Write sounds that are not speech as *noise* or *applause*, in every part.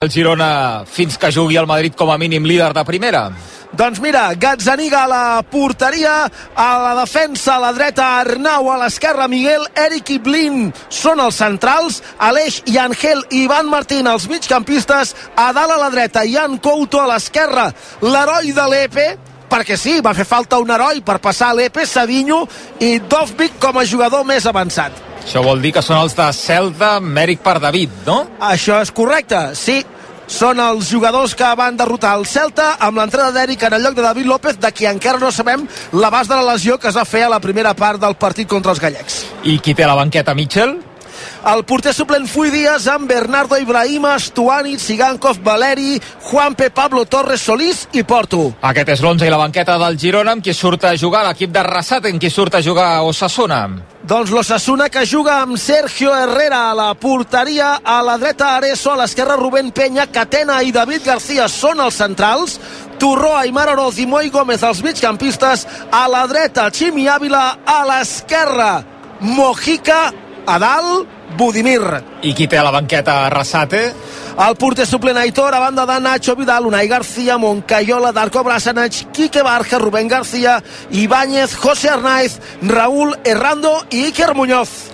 El Girona fins que jugui al Madrid com a mínim líder de primera. Doncs mira, Gazzaniga a la porteria, a la defensa a la dreta Arnau, a l'esquerra Miguel, Eric i Blin són els centrals, Aleix i Angel i Ivan Martín els migcampistes, a dalt a la dreta, Ian Couto a l'esquerra, l'heroi de l'EPE, perquè sí, va fer falta un heroi per passar l'EPE, Savinho i Dovvik com a jugador més avançat. Això vol dir que són els de Celta, Mèric per David, no? Això és correcte, sí són els jugadors que van derrotar el Celta amb l'entrada d'Eric en el lloc de David López, de qui encara no sabem l'abast de la lesió que es va fer a la primera part del partit contra els gallecs. I qui té la banqueta, Mitchell? El porter suplent Fui Díaz amb Bernardo Ibrahima, Stuani, Sigankov, Valeri, Juanpe, Pablo Torres, Solís i Porto. Aquest és l'11 i la banqueta del Girona amb qui surt a jugar l'equip de Rassat, en qui surt a jugar Osasuna. Doncs l'Osasuna que juga amb Sergio Herrera a la porteria, a la dreta Areso, a l'esquerra Rubén Peña, Catena i David García són els centrals, Turró, Aymar Oroz i Moi Gómez els migcampistes, a la dreta Ximi Ávila, a l'esquerra Mojica, a dalt Budimir. I qui té a la banqueta Rassate? El porter suplent Aitor, a banda de Nacho Vidal, Unai García, Moncayola, Darko Brasanach, Quique Barja, Rubén García, Ibáñez, José Arnaiz, Raúl Errando i Iker Muñoz.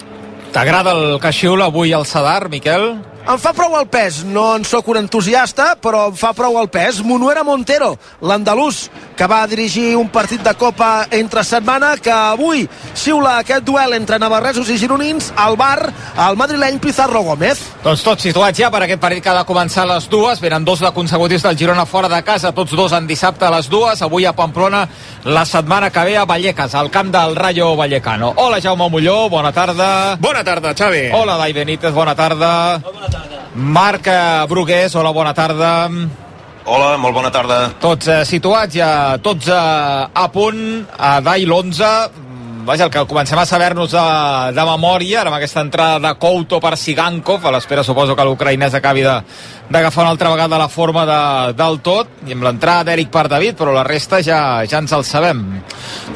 T'agrada el que xiula avui al Sadar, Miquel? Em fa prou el pes, no en sóc un entusiasta, però em fa prou el pes. Monuera Montero, l'andalús, que va dirigir un partit de Copa entre setmana, que avui xiula aquest duel entre navarresos i gironins al bar al madrileny Pizarro Gómez. Doncs tots situats ja per aquest partit que ha de començar a les dues. Venen dos de consecutius del Girona fora de casa, tots dos en dissabte a les dues. Avui a Pamplona, la setmana que ve a Vallecas, al camp del Rayo Vallecano. Hola, Jaume Molló, bona tarda. Bona tarda, Xavi. Hola, Dai Benítez, bona tarda. Bona tarda. Marc Brugués, hola, bona tarda. Hola, molt bona tarda. Tots eh, situats ja, tots eh, a punt, a Dai l'11, vaja, el que comencem a saber-nos de, de memòria, amb aquesta entrada de Couto per Sigankov, a l'espera suposo que l'ucraïnès acabi de d'agafar una altra vegada la forma de, del tot, i amb l'entrada d'Eric per David, però la resta ja, ja ens el sabem.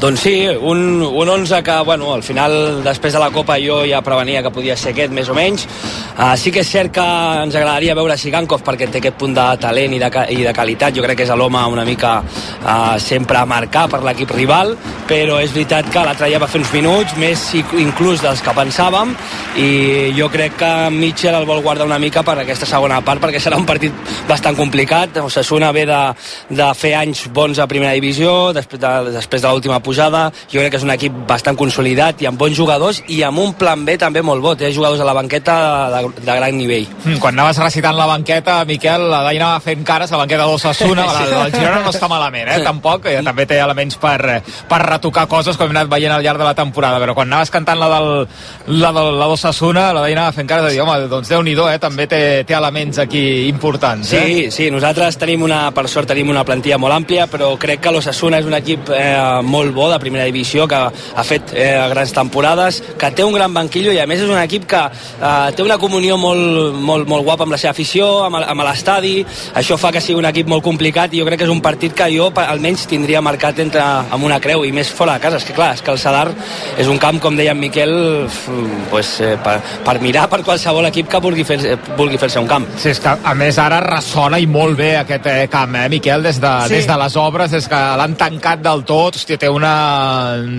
Doncs sí, un, un 11 que, bueno, al final, després de la Copa jo ja prevenia que podia ser aquest, més o menys. Uh, sí que és cert que ens agradaria veure Sigankov perquè té aquest punt de talent i de, i de qualitat. Jo crec que és l'home una mica uh, sempre a marcar per l'equip rival, però és veritat que l'altre dia va fer uns minuts, més inclús dels que pensàvem, i jo crec que Mitchell el vol guardar una mica per aquesta segona part, perquè serà un partit bastant complicat. Osasuna ve de, de fer anys bons a primera divisió, després de, després de l'última pujada. Jo crec que és un equip bastant consolidat i amb bons jugadors i amb un plan B també molt bo. Té jugadors a la banqueta de, de gran nivell. Mm, quan anaves recitant la banqueta, Miquel, la Dai anava fent cares a la banqueta d'Osasuna. *laughs* Sí. El, Girona no està malament, eh? Tampoc. Eh, també té elements per, per retocar coses com hem anat veient al llarg de la temporada. Però quan anaves cantant la del la, de, la d'Osasuna, la Dai anava fent cares de dir, home, doncs Déu-n'hi-do, eh? També té, té elements aquí importants. Sí, eh? sí, nosaltres tenim una, per sort tenim una plantilla molt àmplia, però crec que l'Osasuna és un equip eh, molt bo de primera divisió, que ha fet eh, grans temporades, que té un gran banquillo i a més és un equip que eh, té una comunió molt, molt, molt guapa amb la seva afició, amb, amb l'estadi, això fa que sigui un equip molt complicat i jo crec que és un partit que jo almenys tindria marcat entre, amb una creu i més fora de casa, és que clar, és que el Sadar és un camp, com deia en Miquel, pues, eh, per, per mirar per qualsevol equip que vulgui fer-se vulgui fer un camp. Sí, és que a més ara ressona i molt bé aquest eh, camp, eh, Miquel, des de, sí. des de les obres, des que l'han tancat del tot, hòstia, té una,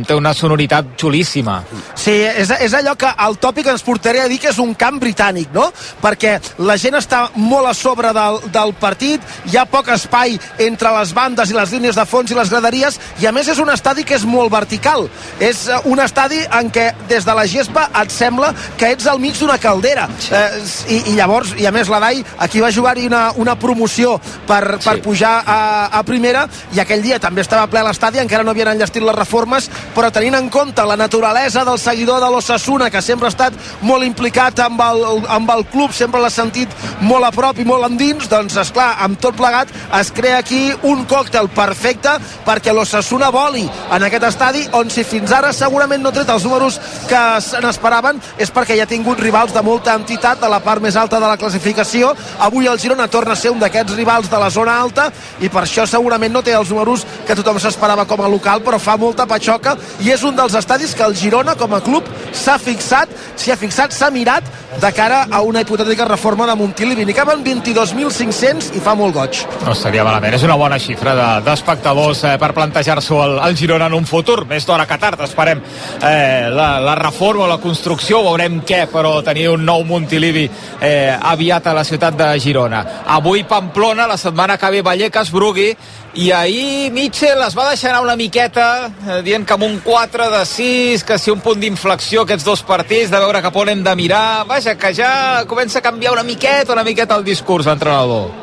té una sonoritat xulíssima. Sí, és, és allò que el tòpic ens portaria a dir que és un camp britànic, no? Perquè la gent està molt a sobre del, del partit, hi ha poc espai entre les bandes i les línies de fons i les graderies, i a més és un estadi que és molt vertical. És eh, un estadi en què des de la gespa et sembla que ets al mig d'una caldera. Sí. Eh, i, I llavors, i a més l'Adai, aquí va jugar-hi una, una promoció per, per sí. pujar a, a primera, i aquell dia també estava ple l'estadi, encara no havien enllestit les reformes, però tenint en compte la naturalesa del seguidor de l'Ossassuna, que sempre ha estat molt implicat amb el, amb el club, sempre l'ha sentit molt a prop i molt endins, doncs, és clar amb tot plegat es crea aquí un còctel perfecte perquè l'Ossassuna voli en aquest estadi on si fins ara segurament no tret els números que se n'esperaven és perquè ja ha tingut rivals de molta entitat a la part més alta de la classificació avui el Girona torna a ser un d'aquests rivals de la zona alta i per això segurament no té els números que tothom s'esperava com a local però fa molta patxoca i és un dels estadis que el Girona com a club s'ha fixat, s'hi ha fixat, s'ha mirat de cara a una hipotètica reforma de Montilivi. N'hi caben 22.500 i fa molt goig. No estaria malament, és una bona xifra d'espectadors de, eh, per plantejar-s'ho al, al Girona en un futur, més d'hora que tard, esperem eh, la, la reforma la construcció, veurem què, però tenir un nou Montilivi eh, aviat a la ciutat de Girona. Avui Pamplona, la setmana que ve Vallecas, Brugui, i ahir Mitchell es va deixar anar una miqueta eh, dient que amb un 4 de 6 que si un punt d'inflexió aquests dos partits de veure cap on hem de mirar. Vaja que ja comença a canviar una miqueta una miqueta el discurs l'entrenador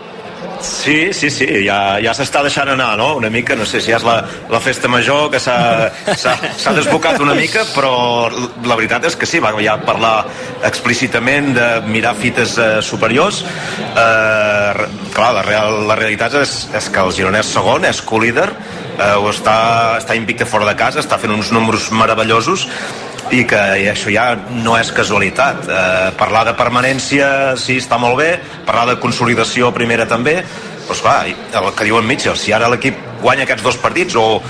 Sí, sí, sí, ja, ja s'està deixant anar, no? Una mica, no sé si és la, la festa major que s'ha desbocat una mica, però la veritat és que sí, va ja parlar explícitament de mirar fites eh, superiors. Eh, clar, la, real, la realitat és, és que el Girona és segon, és co-líder, eh, està, està invicte fora de casa, està fent uns números meravellosos, i que i això ja no és casualitat. Eh, parlar de permanència sí, està molt bé, parlar de consolidació primera també, però esclar, el que diu en Mitchell, si ara l'equip guanya aquests dos partits o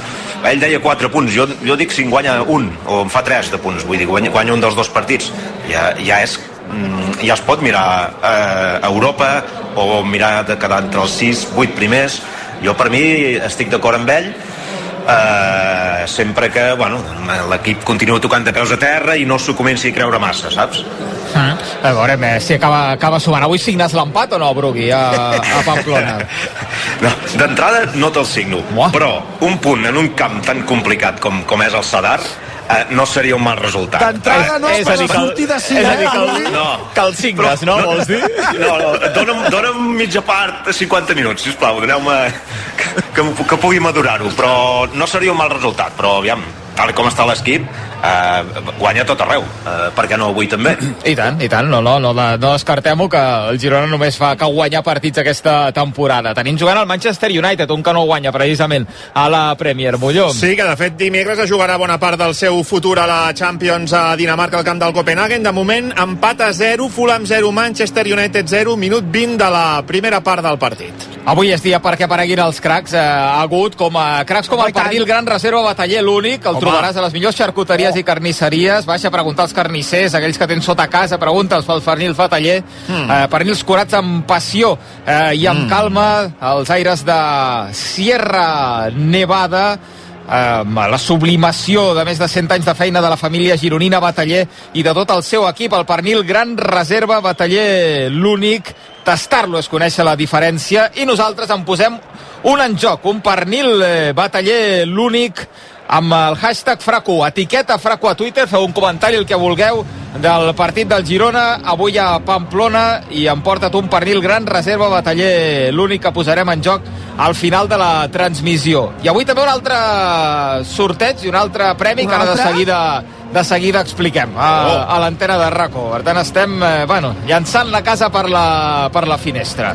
ell deia 4 punts, jo, jo dic si en guanya un o en fa 3 de punts, vull dir guanya, guanya un dels dos partits, ja, ja és mm, ja es pot mirar eh, a Europa o mirar de quedar entre els 6, 8 primers. Jo per mi estic d'acord amb ell eh, sempre que bueno, l'equip continua tocant de peus a terra i no s'ho comenci a creure massa, saps? Mm. A veure, si acaba, acaba sumant. Avui signes l'empat o no, Brugui, a, a Pamplona? *laughs* no, D'entrada no te'l signo, Uah. però un punt en un camp tan complicat com, com és el Sadar eh, no seria un mal resultat. D'entrada no, és, és però sortir de cinc. És a dir, que el, no, que el signes, no, no, vols dir? No, no, dona'm, dona'm mitja part a 50 minuts, sisplau, doneu-me que, que, que pugui madurar-ho, però no seria un mal resultat, però aviam, tal com està l'equip, eh, guanya tot arreu. Eh, per què no avui també? I tant, i tant. No, no, no, no descartem-ho que el Girona només fa que guanyar partits aquesta temporada. Tenim jugant el Manchester United, un que no guanya precisament a la Premier. Molló. Sí, que de fet dimecres es jugarà bona part del seu futur a la Champions a Dinamarca al camp del Copenhagen. De moment, empat a 0, Fulham 0, Manchester United 0, minut 20 de la primera part del partit. Avui és dia perquè apareguin els cracs. Eh, ha hagut com a cracs com el pernil Gran Reserva Bataller, l'únic, el Home. trobaràs a les millors xarcuteries oh. i carnisseries. Baixa a preguntar als carnissers, aquells que tens sota casa, pregunta'ls pel pernil Bataller. Mm. Eh, pernils curats amb passió eh, i amb mm. calma, els aires de Sierra Nevada eh, la sublimació de més de 100 anys de feina de la família gironina Bataller i de tot el seu equip, el pernil Gran Reserva Bataller, l'únic tastar-lo és conèixer la diferència i nosaltres en posem un en joc, un pernil eh, Bataller, l'únic amb el hashtag Fracu, etiqueta Fracu a Twitter, feu un comentari el que vulgueu del partit del Girona, avui a Pamplona i emporta't un pernil gran reserva bataller, l'únic que posarem en joc al final de la transmissió. I avui també un altre sorteig i un altre premi un que ara de seguida de seguida expliquem a, oh. a l'antena de RACO. Per tant, estem, eh, bueno, llançant la casa per la, per la finestra.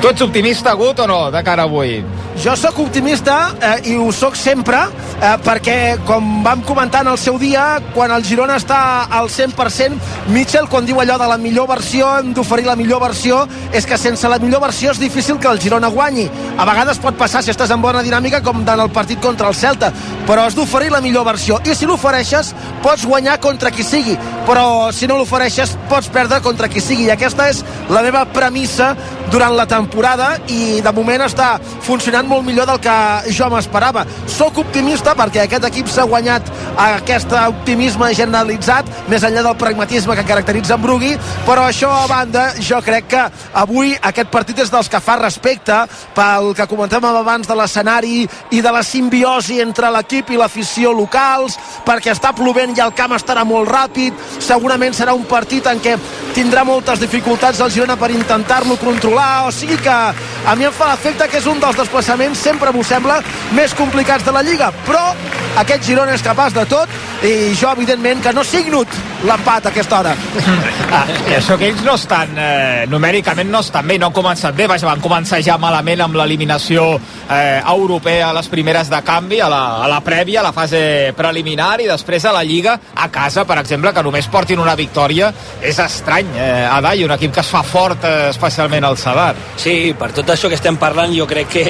Tu ets optimista, Gut, o no, de cara avui? Jo sóc optimista eh, i ho sóc sempre eh, perquè, com vam comentar en el seu dia, quan el Girona està al 100%, Mitchell, quan diu allò de la millor versió, hem d'oferir la millor versió, és que sense la millor versió és difícil que el Girona guanyi. A vegades pot passar si estàs en bona dinàmica com en el partit contra el Celta, però has d'oferir la millor versió. I si l'ofereixes, pots guanyar contra qui sigui, però si no l'ofereixes pots perdre contra qui sigui. I aquesta és la meva premissa durant la temporada i de moment està funcionant molt millor del que jo m'esperava. Soc optimista perquè aquest equip s'ha guanyat aquest optimisme generalitzat, més enllà del pragmatisme que caracteritza en Brugui, però això a banda, jo crec que avui aquest partit és dels que fa respecte pel que comentàvem abans de l'escenari i de la simbiosi entre l'equip i l'afició locals, perquè està plovent i el camp estarà molt ràpid, segurament serà un partit en què tindrà moltes dificultats el Girona per intentar-lo controlar, o sigui que a mi em fa l'efecte que és un dels desplaçaments, sempre m'ho sembla, més complicats de la Lliga, però aquest Girona és capaç de tot i jo, evidentment, que no signo l'empat a aquesta hora. *laughs* Ah, això que ells no estan, eh, numèricament no estan bé, no han començat bé, vaja, van començar ja malament amb l'eliminació eh, europea a les primeres de canvi, a la, a la prèvia, a la fase preliminar, i després a la Lliga, a casa, per exemple, que només portin una victòria, és estrany, eh, Adai, un equip que es fa fort, eh, especialment al Sadar. Sí, per tot això que estem parlant, jo crec que,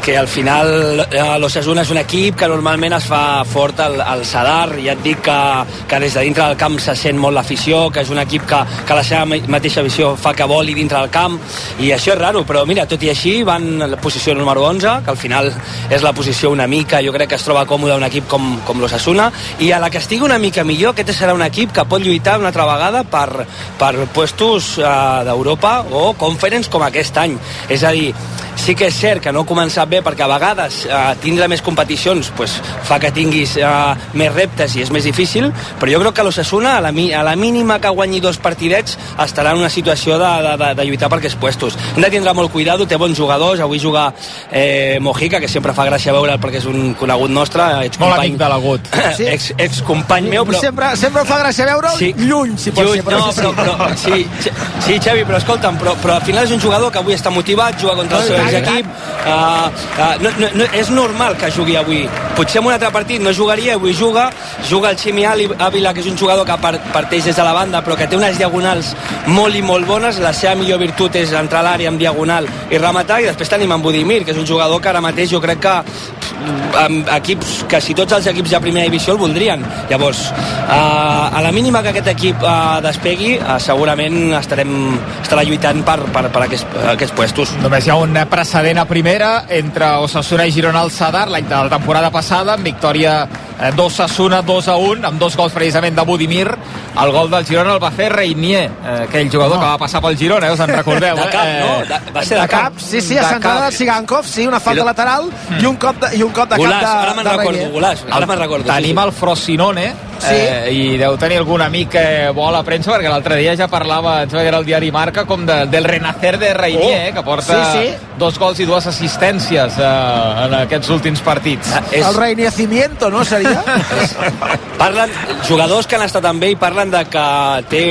que al final eh, l'Osasuna és un equip que normalment es fa fort al, al Sadar, ja et dic que, que des de dintre del camp se sent molt l'afició, que és un equip que, que la seva mateixa visió fa que voli dintre del camp, i això és raro, però mira, tot i així van a la posició número 11, que al final és la posició una mica, jo crec que es troba còmode un equip com, com l'Osasuna, i a la que estigui una mica millor, aquest serà un equip que pot lluitar una altra vegada per, per puestos uh, d'Europa o conference com aquest any. És a dir, sí que és cert que no ha començat bé perquè a vegades eh, tindre més competicions pues, fa que tinguis eh, més reptes i és més difícil, però jo crec que l'Ossassuna a, la, a la mínima que guanyi dos partidets estarà en una situació de, de, de, de lluitar per aquests puestos. Hem de tindre molt cuidado, té bons jugadors, avui juga eh, Mojica, que sempre fa gràcia veure'l perquè és un conegut nostre, ets molt amic de l'agut. *laughs* Sí. Ex, ex company meu, però... Sempre, sempre fa gràcia veure'l sí. lluny, si pot lluny, ser. Però no, però, però, sí, sí, Xavi, però escolta'm, però, però al final és un jugador que avui està motivat, juga contra el seu equip, uh, uh, no, no, no, és normal que jugui avui. Potser en un altre partit no jugaria, avui juga, juga el Ximi Ávila, que és un jugador que parteix des de la banda, però que té unes diagonals molt i molt bones, la seva millor virtut és entrar a l'àrea amb diagonal i rematar, i després tenim en Budimir, que és un jugador que ara mateix jo crec que amb equips, que si tots els equips de primera divisió el voldrien. Llavors, uh, a la mínima que aquest equip uh, despegui, uh, segurament estarem, estarà lluitant per, per, per aquests, aquests puestos. Només hi ha un precedent a primera entre Osasuna i Girona al Sadar l'any de la temporada passada, amb victòria eh, d'Osasuna 2 a 1, amb dos gols precisament de Budimir. El gol del Girona el va fer Reinier, eh, aquell jugador no. que va passar pel Girona, eh, us en recordeu? de cap, eh? no? De, va ser de, de cap. Sí, sí, a centrada del Sigankov, sí, una falta lateral mm. i un cop de, i un cop de Golàs, cap de, ara me'n recordo, Golàs, ara me'n recordo. Tenim sí, el Frosinone, Sí. Eh, i deu tenir algun amic que vol a premsa perquè l'altre dia ja parlava, ens va dir el diari Marca com de, del renacer de Reinier, oh. que porta sí, sí. dos gols i dues assistències eh, en aquests últims partits. Ah, és... El reiniciamiento, no, seria? *laughs* parlen, jugadors que han estat amb ell parlen de que té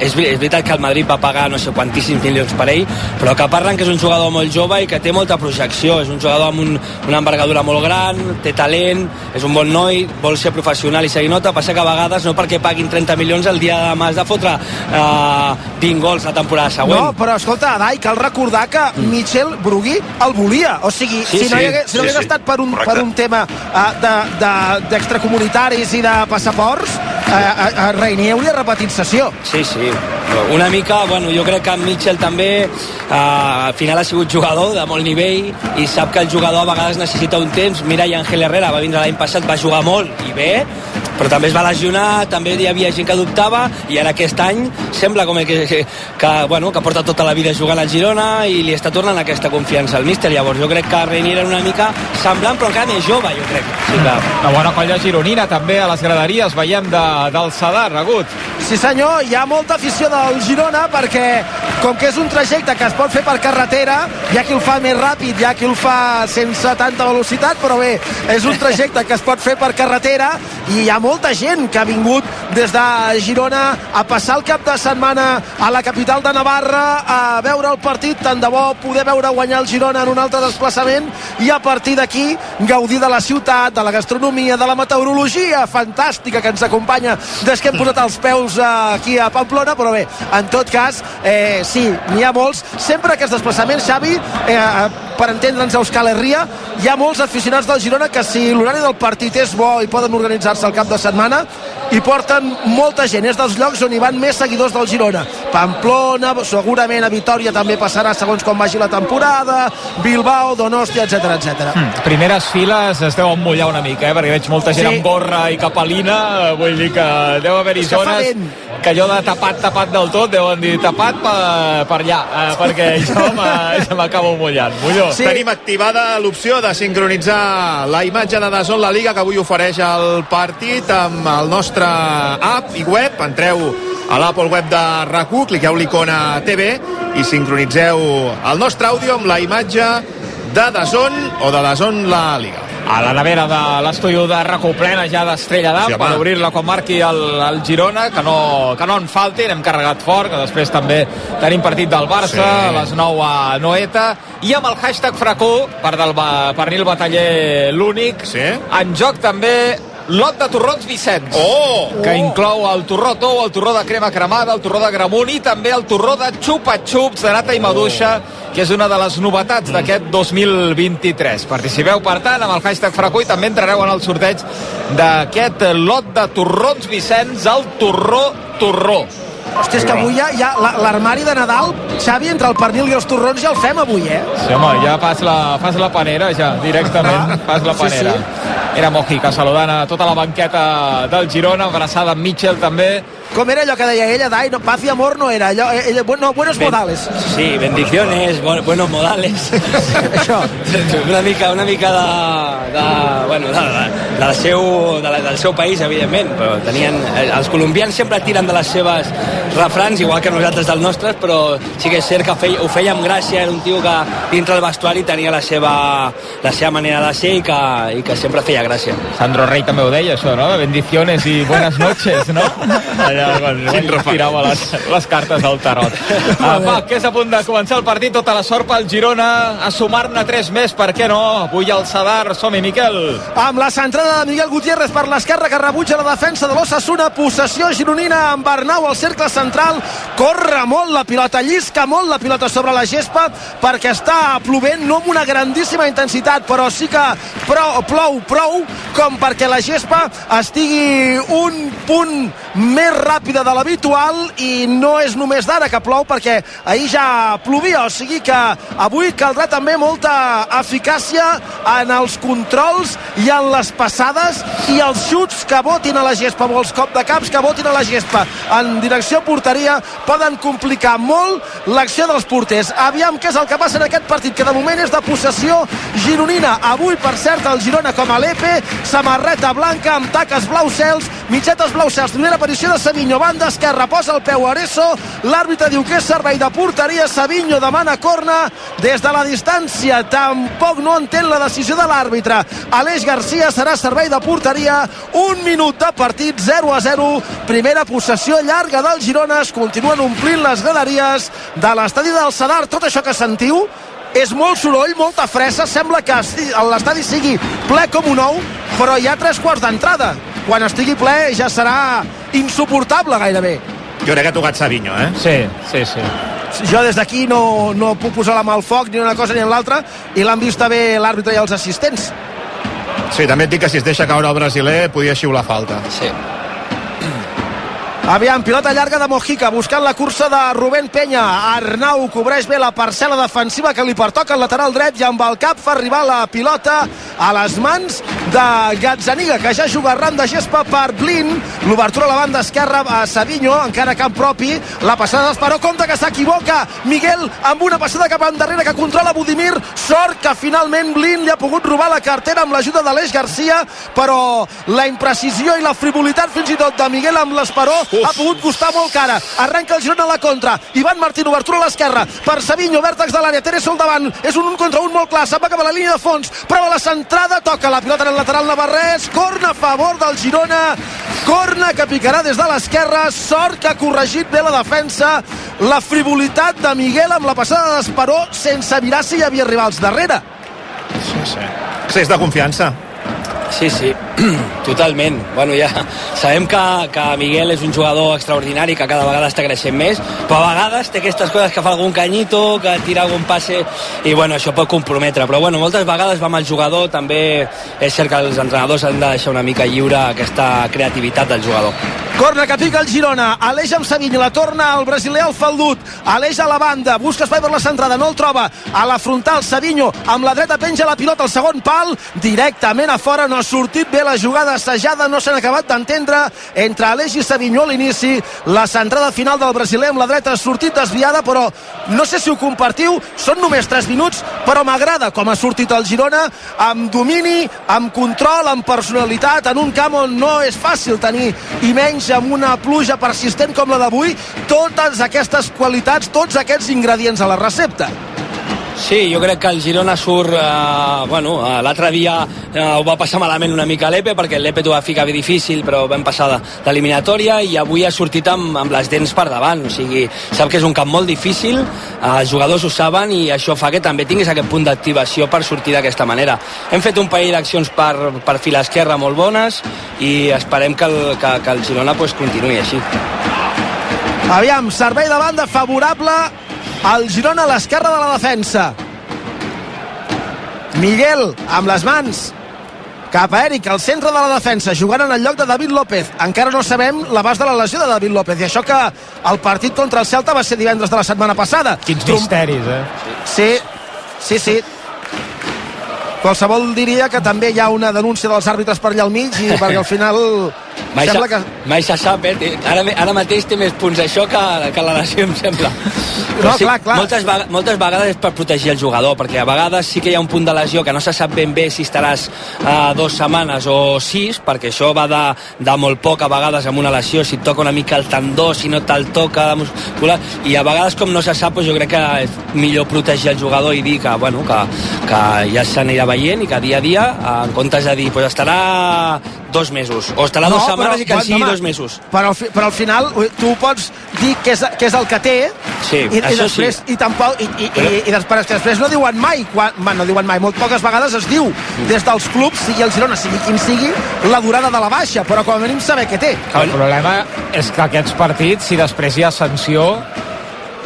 és, és veritat que el Madrid va pagar no sé quantíssims milions per ell, però que parlen que és un jugador molt jove i que té molta projecció. És un jugador amb un, una envergadura molt gran, té talent, és un bon noi, vol ser professional i seguir nota. Passa que a vegades no perquè paguin 30 milions el dia de demà has de fotre eh, 20 gols la temporada següent. No, però escolta, Adai, cal recordar que mm. Michel Brugui el volia. O sigui, Sí, si no, sí, hi hagués, si no sí, hagués sí. estat per un, Correcte. per un tema uh, d'extracomunitaris i de passaports, uh, uh, Reinier hauria repetit sessió. Sí, sí. Una mica, bueno, jo crec que en Mitchell també eh, al final ha sigut jugador de molt nivell i sap que el jugador a vegades necessita un temps. Mira, i Ángel Herrera va vindre l'any passat, va jugar molt i bé, però també es va lesionar, també hi havia gent que dubtava i ara aquest any sembla com que, que, que, bueno, que porta tota la vida jugant al Girona i li està tornant aquesta confiança al míster. Llavors jo crec que Reinier era una mica semblant però encara més jove, jo crec. Sí que... Una bona colla gironina també a les graderies, veiem de, del Sadar, Agut. Sí senyor, hi ha molta afició del Girona perquè com que és un trajecte que es pot fer per carretera, hi ha qui el fa més ràpid, hi ha qui el fa sense tanta velocitat, però bé, és un trajecte que es pot fer per carretera i hi ha molta gent que ha vingut des de Girona a passar el cap de setmana a la capital de Navarra a veure el partit, tant de bo poder veure guanyar el Girona en un altre desplaçament i a partir d'aquí gaudir de la ciutat, de la gastronomia, de la meteorologia fantàstica que ens acompanya des que hem posat els peus eh, aquí a Pamplona, però bé, en tot cas, eh, sí, n'hi ha molts. Sempre aquests desplaçaments, Xavi, eh, per entendre'ns a Euskal Herria, hi ha molts aficionats del Girona que si l'horari del partit és bo i poden organitzar-se al cap de setmana, i porten molta gent. És dels llocs on hi van més seguidors del Girona. Pamplona, segurament a Vitoria també passarà segons com vagi la temporada, Bilbao, Donostia, etc etc. Mm, primeres files es deuen mullar una mica, eh? perquè veig molta gent Sí. amb gorra i capelina, eh, vull dir que deu haver-hi que zones vent. que allò de tapat, tapat del tot, deuen dir tapat per, per allà, eh, perquè *laughs* jo m'acabo mullant. Mullo. Sí. Tenim activada l'opció de sincronitzar la imatge de Dazón La Liga que avui ofereix el partit amb el nostre app i web. Entreu a l'Apple web de rac cliqueu l'icona TV i sincronitzeu el nostre àudio amb la imatge de Dazón o de Dazón La Liga. A la nevera de l'estudi de Racó plena ja d'Estrella d'Am Sí, per obrir-la quan marqui el, el Girona, que no, que no en falti, n'hem carregat fort, que després també tenim partit del Barça, Sí. a les 9 a Noeta, i amb el hashtag Fracó, per del ba- pernil bataller l'únic, Sí. en joc també lot de torrons Vicenç. Oh! que inclou el torró tou, el torró de crema cremada, el torró de gramunt i també el torró de xupa-xups de nata i maduixa, que és una de les novetats d'aquest 2023. Participeu, per tant, amb el hashtag Fracó i també entrareu en el sorteig d'aquest lot de torrons Vicenç, el torró torró. Hòstia, és que avui ja, ja la- l'armari de Nadal, Xavi, entre el pernil i els torrons ja el fem avui, eh? Sí, home, ja fas la, fas la panera, ja, directament, *laughs* fas la Sí, panera. sí. Era Mojica saludant a tota la banqueta del Girona, abraçada amb Mitchell també, Com era allò que deia ella, Dai, no, paz y amor no era, allò, ella, no, buenos modales. Sí, bendiciones, bu- buenos modales. *laughs* Això. una mica, una mica de, de, bueno, de, de, del, seu, de la, del seu país, evidentment, però tenien, eh, els colombians sempre tiren de les seves refrans, igual que nosaltres dels nostres, però sí que és cert que feia, ho feia amb gràcia, era un tio que dintre del vestuari tenia la seva, la seva manera de ser i que, i que sempre feia gràcia. Sandro Rey també ho deia, això, no? De bendiciones i buenas noches, no? *laughs* Allà, quan, tirava les, les cartes al tarot. *laughs* Ah, va, que és a punt de començar el partit, tota la sort pel Girona, a sumar-ne tres més, per què no? Avui al Sadar, som-hi, Miquel. Amb la centrada de Miguel Gutiérrez per l'esquerra que rebutja la defensa de l'Ossassuna, possessió gironina amb Bernau al cercle central, corre molt la pilota, llisca molt la pilota sobre la gespa perquè està plovent, no amb una grandíssima intensitat, però sí que prou, plou prou com perquè la gespa estigui un punt més ràpida de l'habitual i no és només d'ara que plou perquè ahir ja plovia, o sigui que avui caldrà també molta eficàcia en els controls i en les passades i els xuts que votin a la gespa o els cop de caps que votin a la gespa en direcció porteria poden complicar molt l'acció dels porters. Aviam què és el que passa en aquest partit que de moment és de possessió gironina. Avui, per cert, el Girona com a l'Epe, samarreta blanca amb taques blau cels, mitgetes blau cels. Primera aparició de Savinho, banda esquerra, posa el peu a Areso, l'àrbitre diu que és servei de porteria, Savinho demana corna des de la distància, tampoc no entén la decisió de l'àrbitre. Aleix Garcia serà servei de porteria, un minut de partit, 0 a 0, primera possessió llarga del Girona, es continuen omplint les graderies de l'estadi del Sadar, tot això que sentiu és molt soroll, molta fressa, sembla que l'estadi sigui ple com un ou, però hi ha tres quarts d'entrada. Quan estigui ple ja serà insuportable gairebé. Jo crec que ha tocat Savinho, eh? Sí, sí, sí. Jo des d'aquí no, no puc posar la mà al foc ni una cosa ni l'altra i l'han vist bé l'àrbitre i els assistents. Sí, també et dic que si es deixa caure el brasiler podia xiular falta. Sí. Aviam, pilota llarga de Mojica, buscant la cursa de Rubén Penya. Arnau cobreix bé la parcel·la defensiva que li pertoca al lateral dret i amb el cap fa arribar la pilota a les mans de Gazzaniga, que ja juga arran de gespa per Blin. L'obertura a la banda esquerra a Savinho, encara camp propi. La passada d'Esperó, compte que s'equivoca. Miguel amb una passada cap endarrere que controla Budimir. Sort que finalment Blin li ha pogut robar la cartera amb l'ajuda d'Aleix Garcia, però la imprecisió i la frivolitat fins i tot de Miguel amb l'Esperó ha pogut costar molt cara. Arrenca el Girona a la contra. Ivan Martín, obertura a l'esquerra. Per Savinho, vèrtex de l'àrea. Teres al davant. És un un contra un molt clar. Se'n va cap a la línia de fons. Prova la centrada. Toca la pilota en el lateral Navarrés. Corna a favor del Girona. Corna que picarà des de l'esquerra. Sort que ha corregit bé la defensa. La frivolitat de Miguel amb la passada d'Esperó sense mirar si hi havia rivals darrere. Sí, sí. Excés de confiança. Sí, sí, *clears throat* totalment. Bueno, ja *laughs* sabem que, que Miguel és un jugador extraordinari, que cada vegada està creixent més, però a vegades té aquestes coses que fa algun canyito, que tira algun passe, i bueno, això pot comprometre. Però bueno, moltes vegades va amb el jugador, també és cert que els entrenadors han de deixar una mica lliure aquesta creativitat del jugador. Corna que pica el Girona, Aleix amb Savinho, la torna al brasiler al faldut, Aleix a la banda, busca espai per la centrada, no el troba, a la frontal Savinho, amb la dreta penja la pilota al segon pal, directament a fora, no ha sortit. Bé la jugada assajada, no s'han acabat d'entendre. Entre Aleix i Savinho a l'inici, la centrada final del brasiler amb la dreta ha sortit desviada, però no sé si ho compartiu, són només 3 minuts, però m'agrada com ha sortit el Girona, amb domini, amb control, amb personalitat, en un camp on no és fàcil tenir, i menys amb una pluja persistent com la d'avui, totes aquestes qualitats, tots aquests ingredients a la recepta. Sí, jo crec que el Girona surt... Eh, bueno, eh, l'altre dia eh, ho va passar malament una mica l'Epe, perquè l'Epe t'ho va ficar bé difícil, però vam passar d'eliminatòria i avui ha sortit amb, amb les dents per davant. O sigui, sap que és un camp molt difícil, eh, els jugadors ho saben i això fa que també tinguis aquest punt d'activació per sortir d'aquesta manera. Hem fet un parell d'accions per, per fil esquerra molt bones i esperem que el, que, que el Girona pues, continuï així. Aviam, servei de banda favorable al Girona a l'esquerra de la defensa. Miguel, amb les mans, cap a Eric, al centre de la defensa, jugant en el lloc de David López. Encara no sabem l'abast de la lesió de David López, i això que el partit contra el Celta va ser divendres de la setmana passada. Quins misteris, eh? Sí, sí, sí. Qualsevol diria que també hi ha una denúncia dels àrbitres per allà al mig i perquè al final Mai, sembla que... mai se sap, eh? Ara, ara mateix té més punts això que, que la lesió, em sembla. No, clar, clar. Moltes, moltes vegades és per protegir el jugador, perquè a vegades sí que hi ha un punt de lesió que no se sap ben bé si estaràs uh, dues setmanes o sis, perquè això va de, de molt poc a vegades amb una lesió, si et toca una mica el tendó, si no te'l toca la muscular, i a vegades com no se sap, doncs jo crec que és millor protegir el jugador i dir que, bueno, que, que ja s'anirà veient i que dia a dia, eh, en comptes de dir, pues estarà dos mesos, o estarà dues setmanes i que en sigui home, dos mesos. Però, al fi- però al final tu pots dir què és, què és el que té Sí, i, i després, sí. i tampoc, i, i, i, i després, que després no diuen mai quan, no diuen mai, molt poques vegades es diu des dels clubs, sigui el Girona, sigui quin sigui la durada de la baixa, però com a mínim saber què té El problema és que aquests partits, si després hi ha sanció,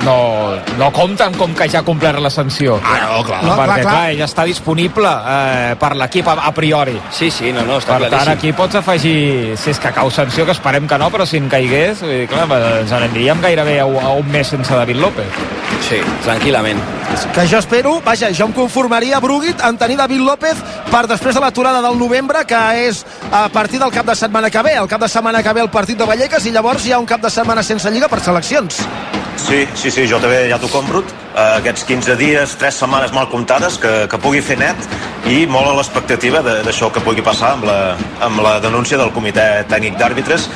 no, no compten com que ja ha complert la sanció. Ah, no, clar. No, perquè, clar, clar. clar, ella està disponible eh, per l'equip a, a priori. Sí, sí, no, no, està Per tant, claríssim. aquí pots afegir, si és que cau sanció, que esperem que no, però si en caigués, vull dir, clar, ens n'aniríem gairebé a, a un mes sense David López. Sí, tranquil·lament. Que jo espero, vaja, jo em conformaria Brugit en tenir David López per després de l'aturada del novembre, que és a partir del cap de setmana que ve el cap de setmana que ve el partit de Vallecas i llavors hi ha un cap de setmana sense Lliga per seleccions Sí, sí, sí, jo també ja t'ho compro. Uh, aquests 15 dies, 3 setmanes mal comptades, que, que pugui fer net i molt a l'expectativa d'això que pugui passar amb la, amb la denúncia del comitè tècnic d'àrbitres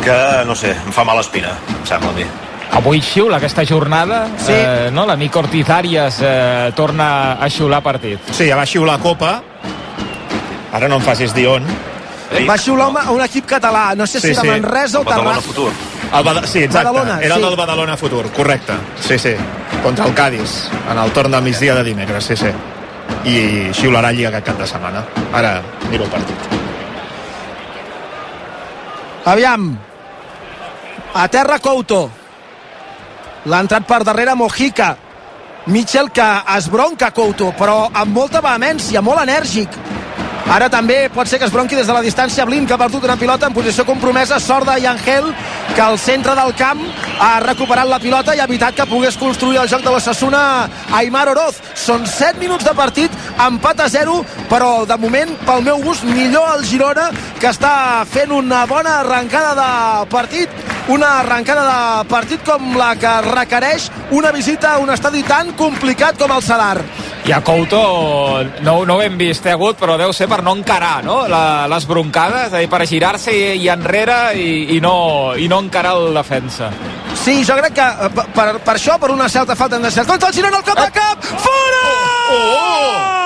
que, no sé, em fa mala espina, em sembla a mi. Avui xiula aquesta jornada, Sí. eh, no? l'amic Ortiz Arias eh, torna a xiular partit. Sí, ja va xiular Copa. Ara no em facis dir on. Ei, va xiular no. un equip català, no sé Sí, si era sí. Manresa o Badalona Terrassa Futur. El Bada... Sí, exacte. Badalona, Era el sí. del Badalona Futur, correcte. Sí, sí. Contra el Cádiz, en el torn del migdia de dimecres, sí, sí. I xiularà Lliga aquest cap de setmana. Ara miro el partit. Aviam. A terra Couto. L'ha entrat per darrere Mojica. Mitchell que es bronca Couto, però amb molta vehemència, molt enèrgic. Ara també pot ser que es bronqui des de la distància Blin, que ha perdut una pilota en posició compromesa. Sort de Yangel, que al centre del camp ha recuperat la pilota i ha evitat que pogués construir el joc de l'Ossassuna Aimar Oroz. Són 7 minuts de partit, empat a 0, però de moment, pel meu gust, millor el Girona, que està fent una bona arrencada de partit, una arrencada de partit com la que requereix una visita a un estadi tan complicat com el Sadar. I a Couto no, no ho hem vist eh, agut, però deu ser per no encarar no? La, les broncades, és a dir, per girar-se i, i enrere i, i, no, i no encarar el defensa. Sí, jo crec que eh, per, per, això, per una certa falta de cert. Contra el Girona, el cop de cap! Fora! Oh!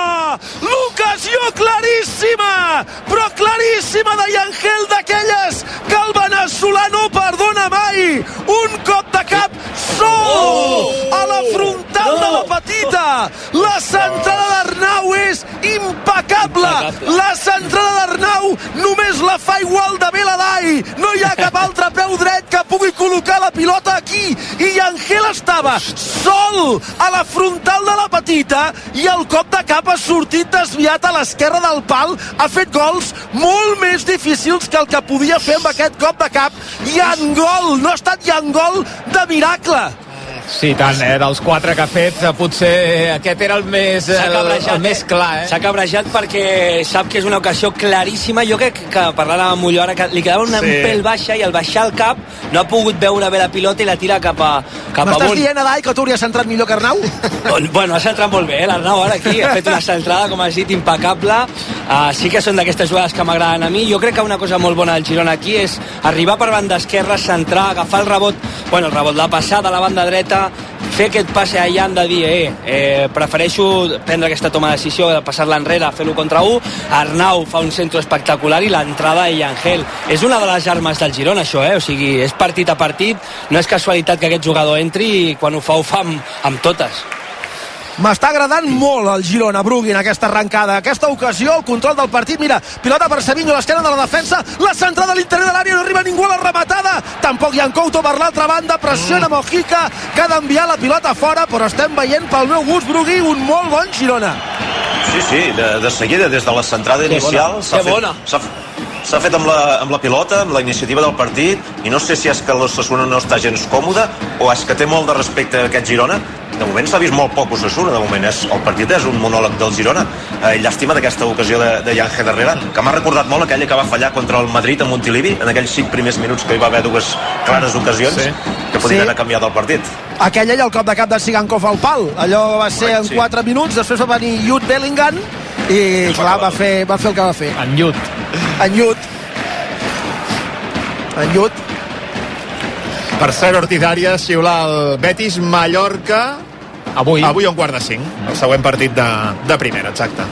L'ocasió claríssima! Però claríssima de Yangel d'aquelles que el veneçolà no perdona mai! Un cop de cap sol! A la frontal de la petita! La centrada d'Arnau és impecable! La centrada d'Arnau només la fa igual de bé la Dai no hi ha cap *laughs* altre peu dret que pugui col·locar la pilota aquí i Angel estava sol a la frontal de la petita i el cop de cap ha sortit desviat a l'esquerra del pal ha fet gols molt més difícils que el que podia fer amb aquest cop de cap. I en gol, no ha estat i en gol de miracle Sí, tant, eh? Dels quatre que ha fet, eh, potser aquest era el més, S'ha el, el més clar, eh? S'ha cabrejat perquè sap que és una ocasió claríssima. Jo crec que parlant amb Molló ara que li quedava una, Sí. un pèl baixa i al baixar el cap no ha pogut veure bé la pilota i la tira cap, a, cap m'estàs dient, Adai, que tu hauries centrat millor que Arnau? *laughs* Bueno, ha centrat molt bé, eh, l'Arnau ara aquí, ha fet una centrada, com has dit, impecable. Uh, sí que són d'aquestes jugades que m'agraden a mi. Jo crec que una cosa molt bona del Girona aquí és arribar per banda esquerra, centrar, agafar el rebot, bueno, el rebot, la passada a la banda dreta, fer aquest passe allà han de dir, eh, eh, prefereixo prendre aquesta toma de decisió de passar-la enrere, fer-lo contra un. Arnau fa un centre espectacular i l'entrada de Angel. És una de les armes del Girona, això, eh? O sigui, és partit a partit, no és casualitat que aquest jugador entri i quan ho fa, ho fa amb, amb totes. M'està agradant molt el Girona, Brugui, en aquesta arrencada. Aquesta ocasió, el control del partit. Mira, pilota per Savinho, a l'esquerra de la defensa. La centrada a l'interior de l'àrea, no arriba ningú a la rematada. Tampoc hi ha en Couto per l'altra banda. Pressiona Mojica, que ha d'enviar la pilota fora, però estem veient pel meu gust, Brugui, un molt bon Girona. Sí, sí, de, de seguida, des de la centrada inicial... bona, s'ha que fet- bona. S'ha fet amb la, amb la pilota, amb la iniciativa del partit, i no sé si és que l'Ossassuna no està gens còmode o és que té molt de respecte a aquest Girona. De moment s'ha vist molt poc Ossassuna, de moment és, el partit és un monòleg del Girona. Eh, llàstima d'aquesta ocasió de, de Yanje darrere, que m'ha recordat molt aquella que va fallar contra el Madrid a Montilivi, en aquells cinc primers minuts que hi va haver dues clares ocasions Sí. que podien Sí. haver canviat el partit. Aquella i el cop de cap de Sigankov al pal. Allò va ser en Sí. 4 minuts, després va venir Jude Bellingham i clar, va fer, va fer el que va fer. En Jude. En Jude. Per cert, Ortiz Arias xiula el Betis Mallorca Avui. avui a un quart de cinc, el següent partit de, de primera, exacte.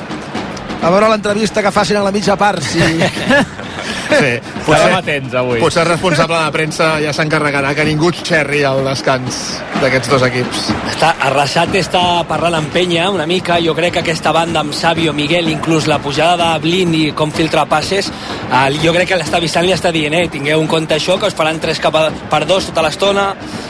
A veure l'entrevista que facin a la mitja part. Si... *laughs* Sí, Estarem atents avui. Potser el responsable de premsa ja s'encarregarà que ningú xerri al descans d'aquests dos equips. Està, Arrasate està parlant amb Penya una mica, jo crec que aquesta banda amb Sabio, Miguel, inclús la pujada de Blin i com filtra passes, eh, jo crec que l'està avisant i està dient, eh, tingueu en compte això, que us faran 3 cap a, per 2 tota l'estona,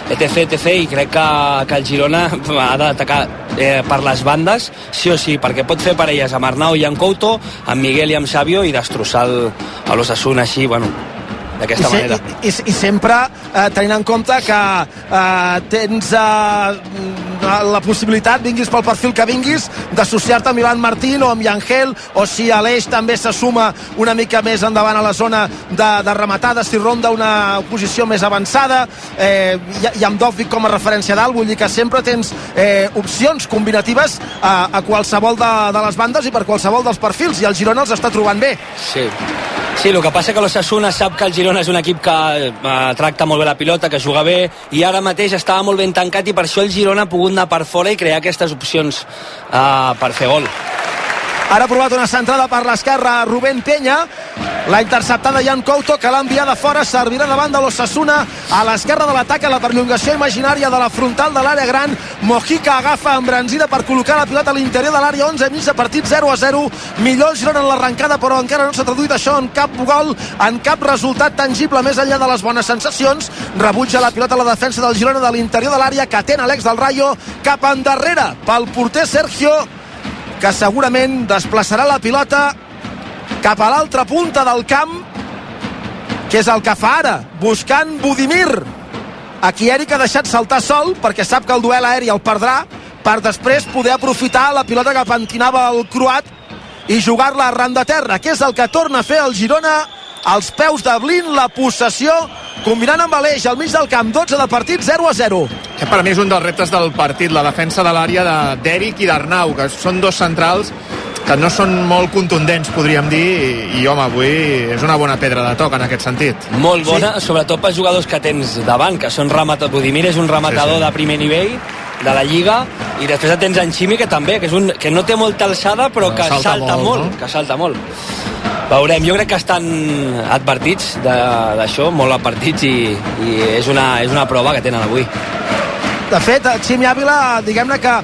etc, etc, i crec que, que el Girona ha d'atacar eh, per les bandes, sí o sí, perquè pot fer parelles amb Arnau i amb Couto, amb Miguel i amb Sabio i destrossar el, a l'Ossassuna així, bueno, d'aquesta manera. i, i, i sempre eh, tenint en compte que eh, tens eh, la possibilitat, vinguis pel perfil que vinguis, d'associar-te amb Ivan Martín o amb Yangel, o si Aleix també se suma una mica més endavant a la zona de, de rematada, si ronda una posició més avançada, eh, i, i amb Dovvik com a referència dalt, vull dir que sempre tens eh, opcions combinatives a, a qualsevol de, de les bandes i per qualsevol dels perfils, i el Girona els està trobant bé. Sí. Sí, el que passa que l'Ossassuna sap que el Girona és un equip que eh, tracta molt bé la pilota, que juga bé, i ara mateix estava molt ben tancat i per això el Girona ha pogut anar per fora i crear aquestes opcions eh, per fer gol. Ara ha provat una centrada per l'esquerra Rubén Penya. L'ha interceptada Jan Couto, que l'ha enviada fora. Servirà davant de l'Ossassuna. A l'esquerra de l'atac, a la perllongació imaginària de la frontal de l'àrea gran. Mojica agafa embranzida per col·locar la pilota a l'interior de l'àrea 11, mig de partit 0 a 0. Millor el Girona en l'arrencada, però encara no s'ha traduït això en cap gol, en cap resultat tangible més enllà de les bones sensacions. Rebutja la pilota a la defensa del Girona de l'interior de l'àrea, que atén Alex del Rayo cap endarrere pel porter Sergio que segurament desplaçarà la pilota cap a l'altra punta del camp que és el que fa ara buscant Budimir. A qui Eric ha deixat saltar sol perquè sap que el duel aeri el perdrà per després poder aprofitar la pilota que pentinava el croat i jugar-la arran de terra, que és el que torna a fer el Girona als peus de Blin, la possessió combinant amb Aleix al mig del camp 12 de partit 0 a 0 Que per a mi és un dels reptes del partit, la defensa de l'àrea de- d'Eric i d'Arnau, que són dos centrals que no són molt contundents, podríem dir, i, i home, avui és una bona pedra de toc en aquest sentit. Molt bona, sí. sobretot pels jugadors que tens davant, que són rematadors. Budimir és un rematador Sí, sí. de primer nivell de la Lliga i després tens en Ximi que també, que, és un, que no té molta alçada però que Salta salta, molt, molt, no? que salta molt veurem, jo crec que estan advertits d'això, molt advertits i, i és, una, és una prova que tenen avui. De fet, Ximi Ávila, diguem-ne que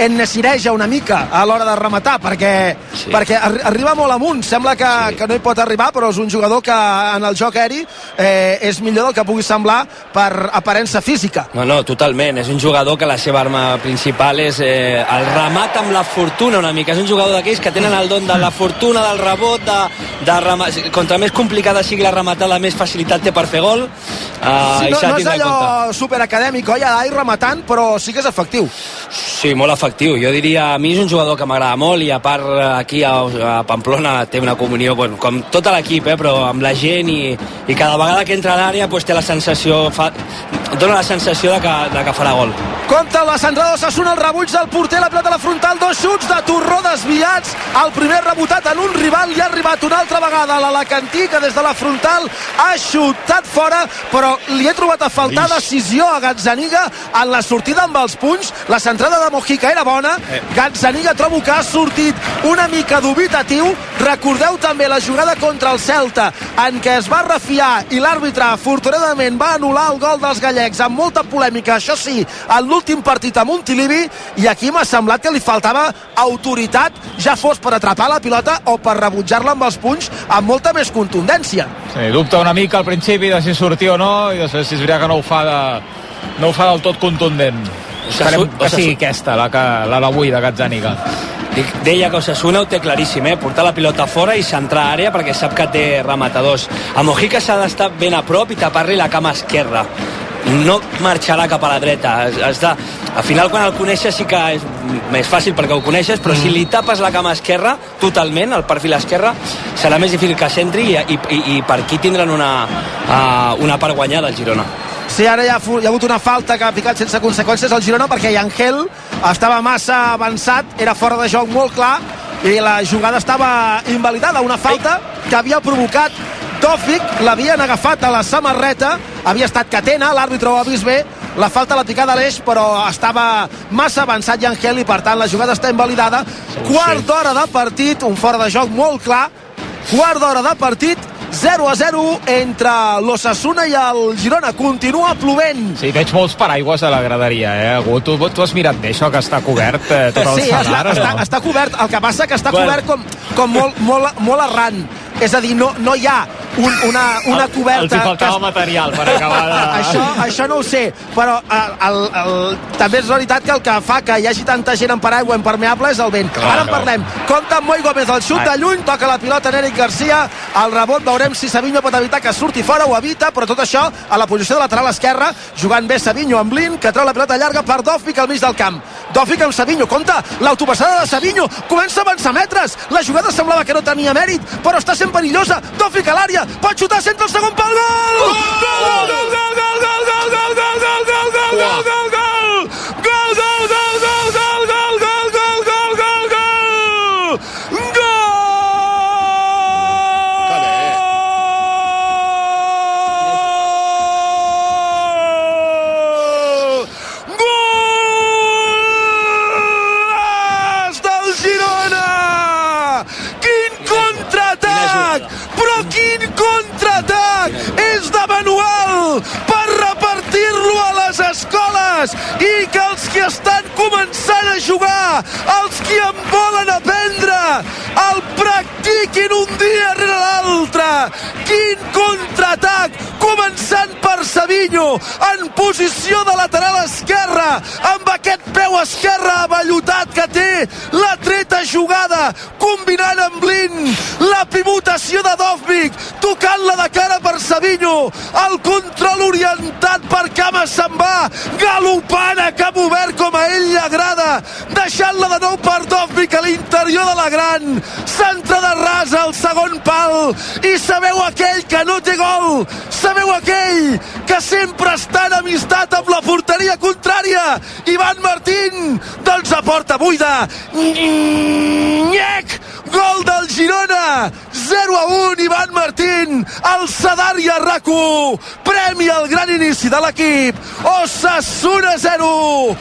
ennecireja una mica a l'hora de rematar, perquè, sí. perquè arri arriba molt amunt. Sembla que, sí. que no hi pot arribar, però és un jugador que en el joc aeri eh, és millor del que pugui semblar per aparença física. No, no, totalment. És un jugador que la seva arma principal és eh, el remat amb la fortuna una mica. És un jugador d'aquells que tenen el don de la fortuna, del rebot, de, de rema... contra més complicada sigui la rematada, més facilitat té per fer gol. Uh, sí, no, no és allò superacadèmic, oi, i rematant, però sí que és efectiu. Sí, molt efectiu. Jo diria, a mi és un jugador que m'agrada molt i a part aquí a, a Pamplona té una comunió, bueno, com tot l'equip, eh, però amb la gent i, i cada vegada que entra a l'àrea pues, té la sensació, fa, dona la sensació de que, de que farà gol. Compte la centrada Osasuna, el rebuig del porter, la pilota a la frontal, dos xuts de Torró desviats, el primer rebotat en un rival i ha arribat una altra vegada a l'Alacantí, que des de la frontal ha xutat fora, però li he trobat a faltar Ix. decisió a Gazzaniga en la sortida amb els punys, la centrada de Mojica era bona, eh. Gazzaniga trobo que ha sortit una mica dubitatiu, recordeu també la jugada contra el Celta, en què es va refiar i l'àrbitre afortunadament va anul·lar el gol dels gallecs amb molta polèmica, això sí, en l'últim partit a Montilivi, i aquí m'ha semblat que li faltava autoritat, ja fos per atrapar la pilota o per rebutjar-la amb els punys amb molta més contundència. Sí, dubta una mica al principi de si sortir o no, i després si és veritat que no ho fa de, no ho fa del tot contundent. Esperem que sigui aquesta, la, que, la d'avui, de Gazzaniga. Deia que Osasuna ho té claríssim, eh? portar la pilota fora i centrar àrea perquè sap que té rematadors. A Mojica s'ha d'estar ben a prop i tapar-li la cama esquerra. No marxarà cap a la dreta. Has de... Al final, quan el coneixes, sí que és més fàcil perquè ho coneixes, però mm. si li tapes la cama esquerra totalment, el perfil esquerre, serà més difícil que s'entri i, i, i, i per aquí tindran una, uh, una part guanyada el Girona. Sí, ara hi ha, hi ha hagut una falta que ha picat sense conseqüències al Girona perquè Angel estava massa avançat, era fora de joc molt clar i la jugada estava invalidada, una falta que havia provocat Tòfic, l'havien agafat a la samarreta, havia estat Catena, l'àrbitre ho ha vist bé, la falta la picada a l'eix, però estava massa avançat Angel i per tant la jugada està invalidada. Quart d'hora de partit, un fora de joc molt clar, quart d'hora de partit 0 a 0 entre l'Ossassuna i el Girona. Continua plovent. Sí, veig molts paraigües a la graderia, eh? Algú, tu, tu has mirat bé això, que està cobert eh, tot el sí, salar, està, està, està cobert. El que passa que està bueno. cobert com, com molt, molt, molt arran. És a dir, no, no hi ha un, una, una coberta... Els hi faltava que... material per acabar de... *laughs* això, això no ho sé, però el, el, el, també és veritat que el que fa que hi hagi tanta gent en paraigua impermeable és el vent. Clar, Ara en parlem. Compte amb Moi Gómez, el xut de lluny, toca la pilota en Eric Garcia, el rebot, veurem si Savinho pot evitar que surti fora, o evita, però tot això a la posició de lateral esquerra, jugant bé Savinho amb Blin, que treu la pilota llarga per Dòfic al mig del camp. Dòfic amb Savinho, compte, l'autopassada de Savinho, comença a avançar metres, la jugada semblava que no tenia mèrit, però està sent perillosa, Dòfic a l'àrea, pot xutar, centre el segon pal, gol! Gol, gol, gol, gol, gol, gol, gol, gol, gol, gol, gol, gol, gol, gol, escoles i que els que estan començant a jugar, els que en volen aprendre, el practiquin un dia rere l'altre. Quin contraatac, començant per Savinho, en posició de lateral esquerra, amb aquest peu esquerre avallotat que té, la treta jugada, combinant amb Blin, la pivotació de Dovvik, tocant-la de cara per Savinho, el control orientat per Cama se'n va, galopant a cap obert com a ell li agrada, deixant-la de nou per Dovvik a l'interior de la gran, centre de rasa al segon pal, i sabeu aquell que no té gol, sabeu aquell que sempre està en amistat amb la porteria contrària, Ivan Martín, doncs a porta buida, Nyec, gol del Girona, 0 a 1, Ivan Martín, el Sadaria RAC1, premi al gran inici de l'equip, Osasuna 0,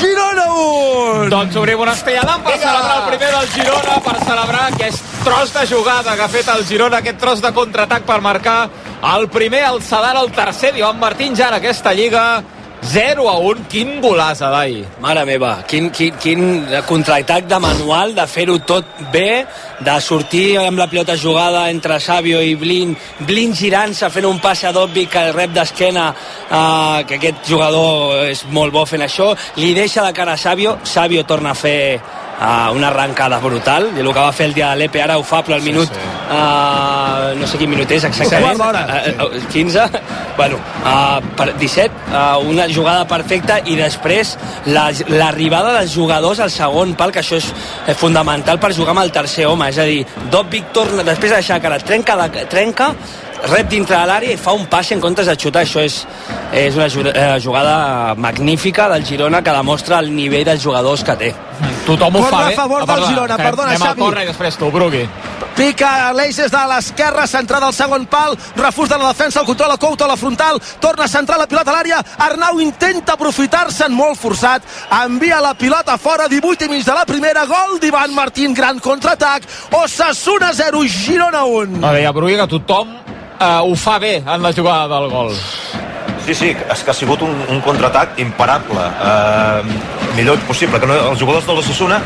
Girona 1. Doncs obrim una estellada per Vinga. celebrar el primer del Girona, per celebrar aquest tros de jugada que ha fet el Girona, aquest tros de contraatac per marcar el primer, el Sadar, el tercer. d'Ivan Martín ja en aquesta lliga 0 a 1, quin golaç, Adai. Mare meva, quin, quin, quin contraatac de manual, de fer-ho tot bé, de sortir amb la pilota jugada entre Sabio i Blin, Blin girant-se fent un passe a Dobby que rep d'esquena, eh, que aquest jugador és molt bo fent això, li deixa de cara a Sabio, Sabio torna a fer uh, una arrencada brutal i el que va fer el dia de l'Epe ara ho fa però al minut sí, sí. Uh, no sé quin minut és exactament sí. uh, 15 bueno, uh, per 17 uh, una jugada perfecta i després l'arribada la, dels jugadors al segon pal que això és fundamental per jugar amb el tercer home és a dir, Dob Víctor després de deixar cara trenca, de, trenca rep dintre de l'àrea i fa un passe en comptes de xutar això és, és una jugada magnífica del Girona que demostra el nivell dels jugadors que té tothom ho Corre fa a bé favor Ah, del perdona, Girona, que perdona, anem Xavi. a córrer i després tu, Brugui Pica l'Eix des de l'esquerra, centrada al segon pal, refús de la defensa, el control a Couto a la frontal, torna a centrar la pilota a l'àrea, Arnau intenta aprofitar-se'n molt forçat, envia la pilota fora, 18 i mig de la primera, gol d'Ivan Martín, gran contraatac, Osasuna 0, Girona 1. no, deia Brugui que tothom eh, ho fa bé en la jugada del gol Sí, sí, és que ha sigut un, un contraatac imparable. Eh, millor possible, que no, els jugadors de l'Ossassuna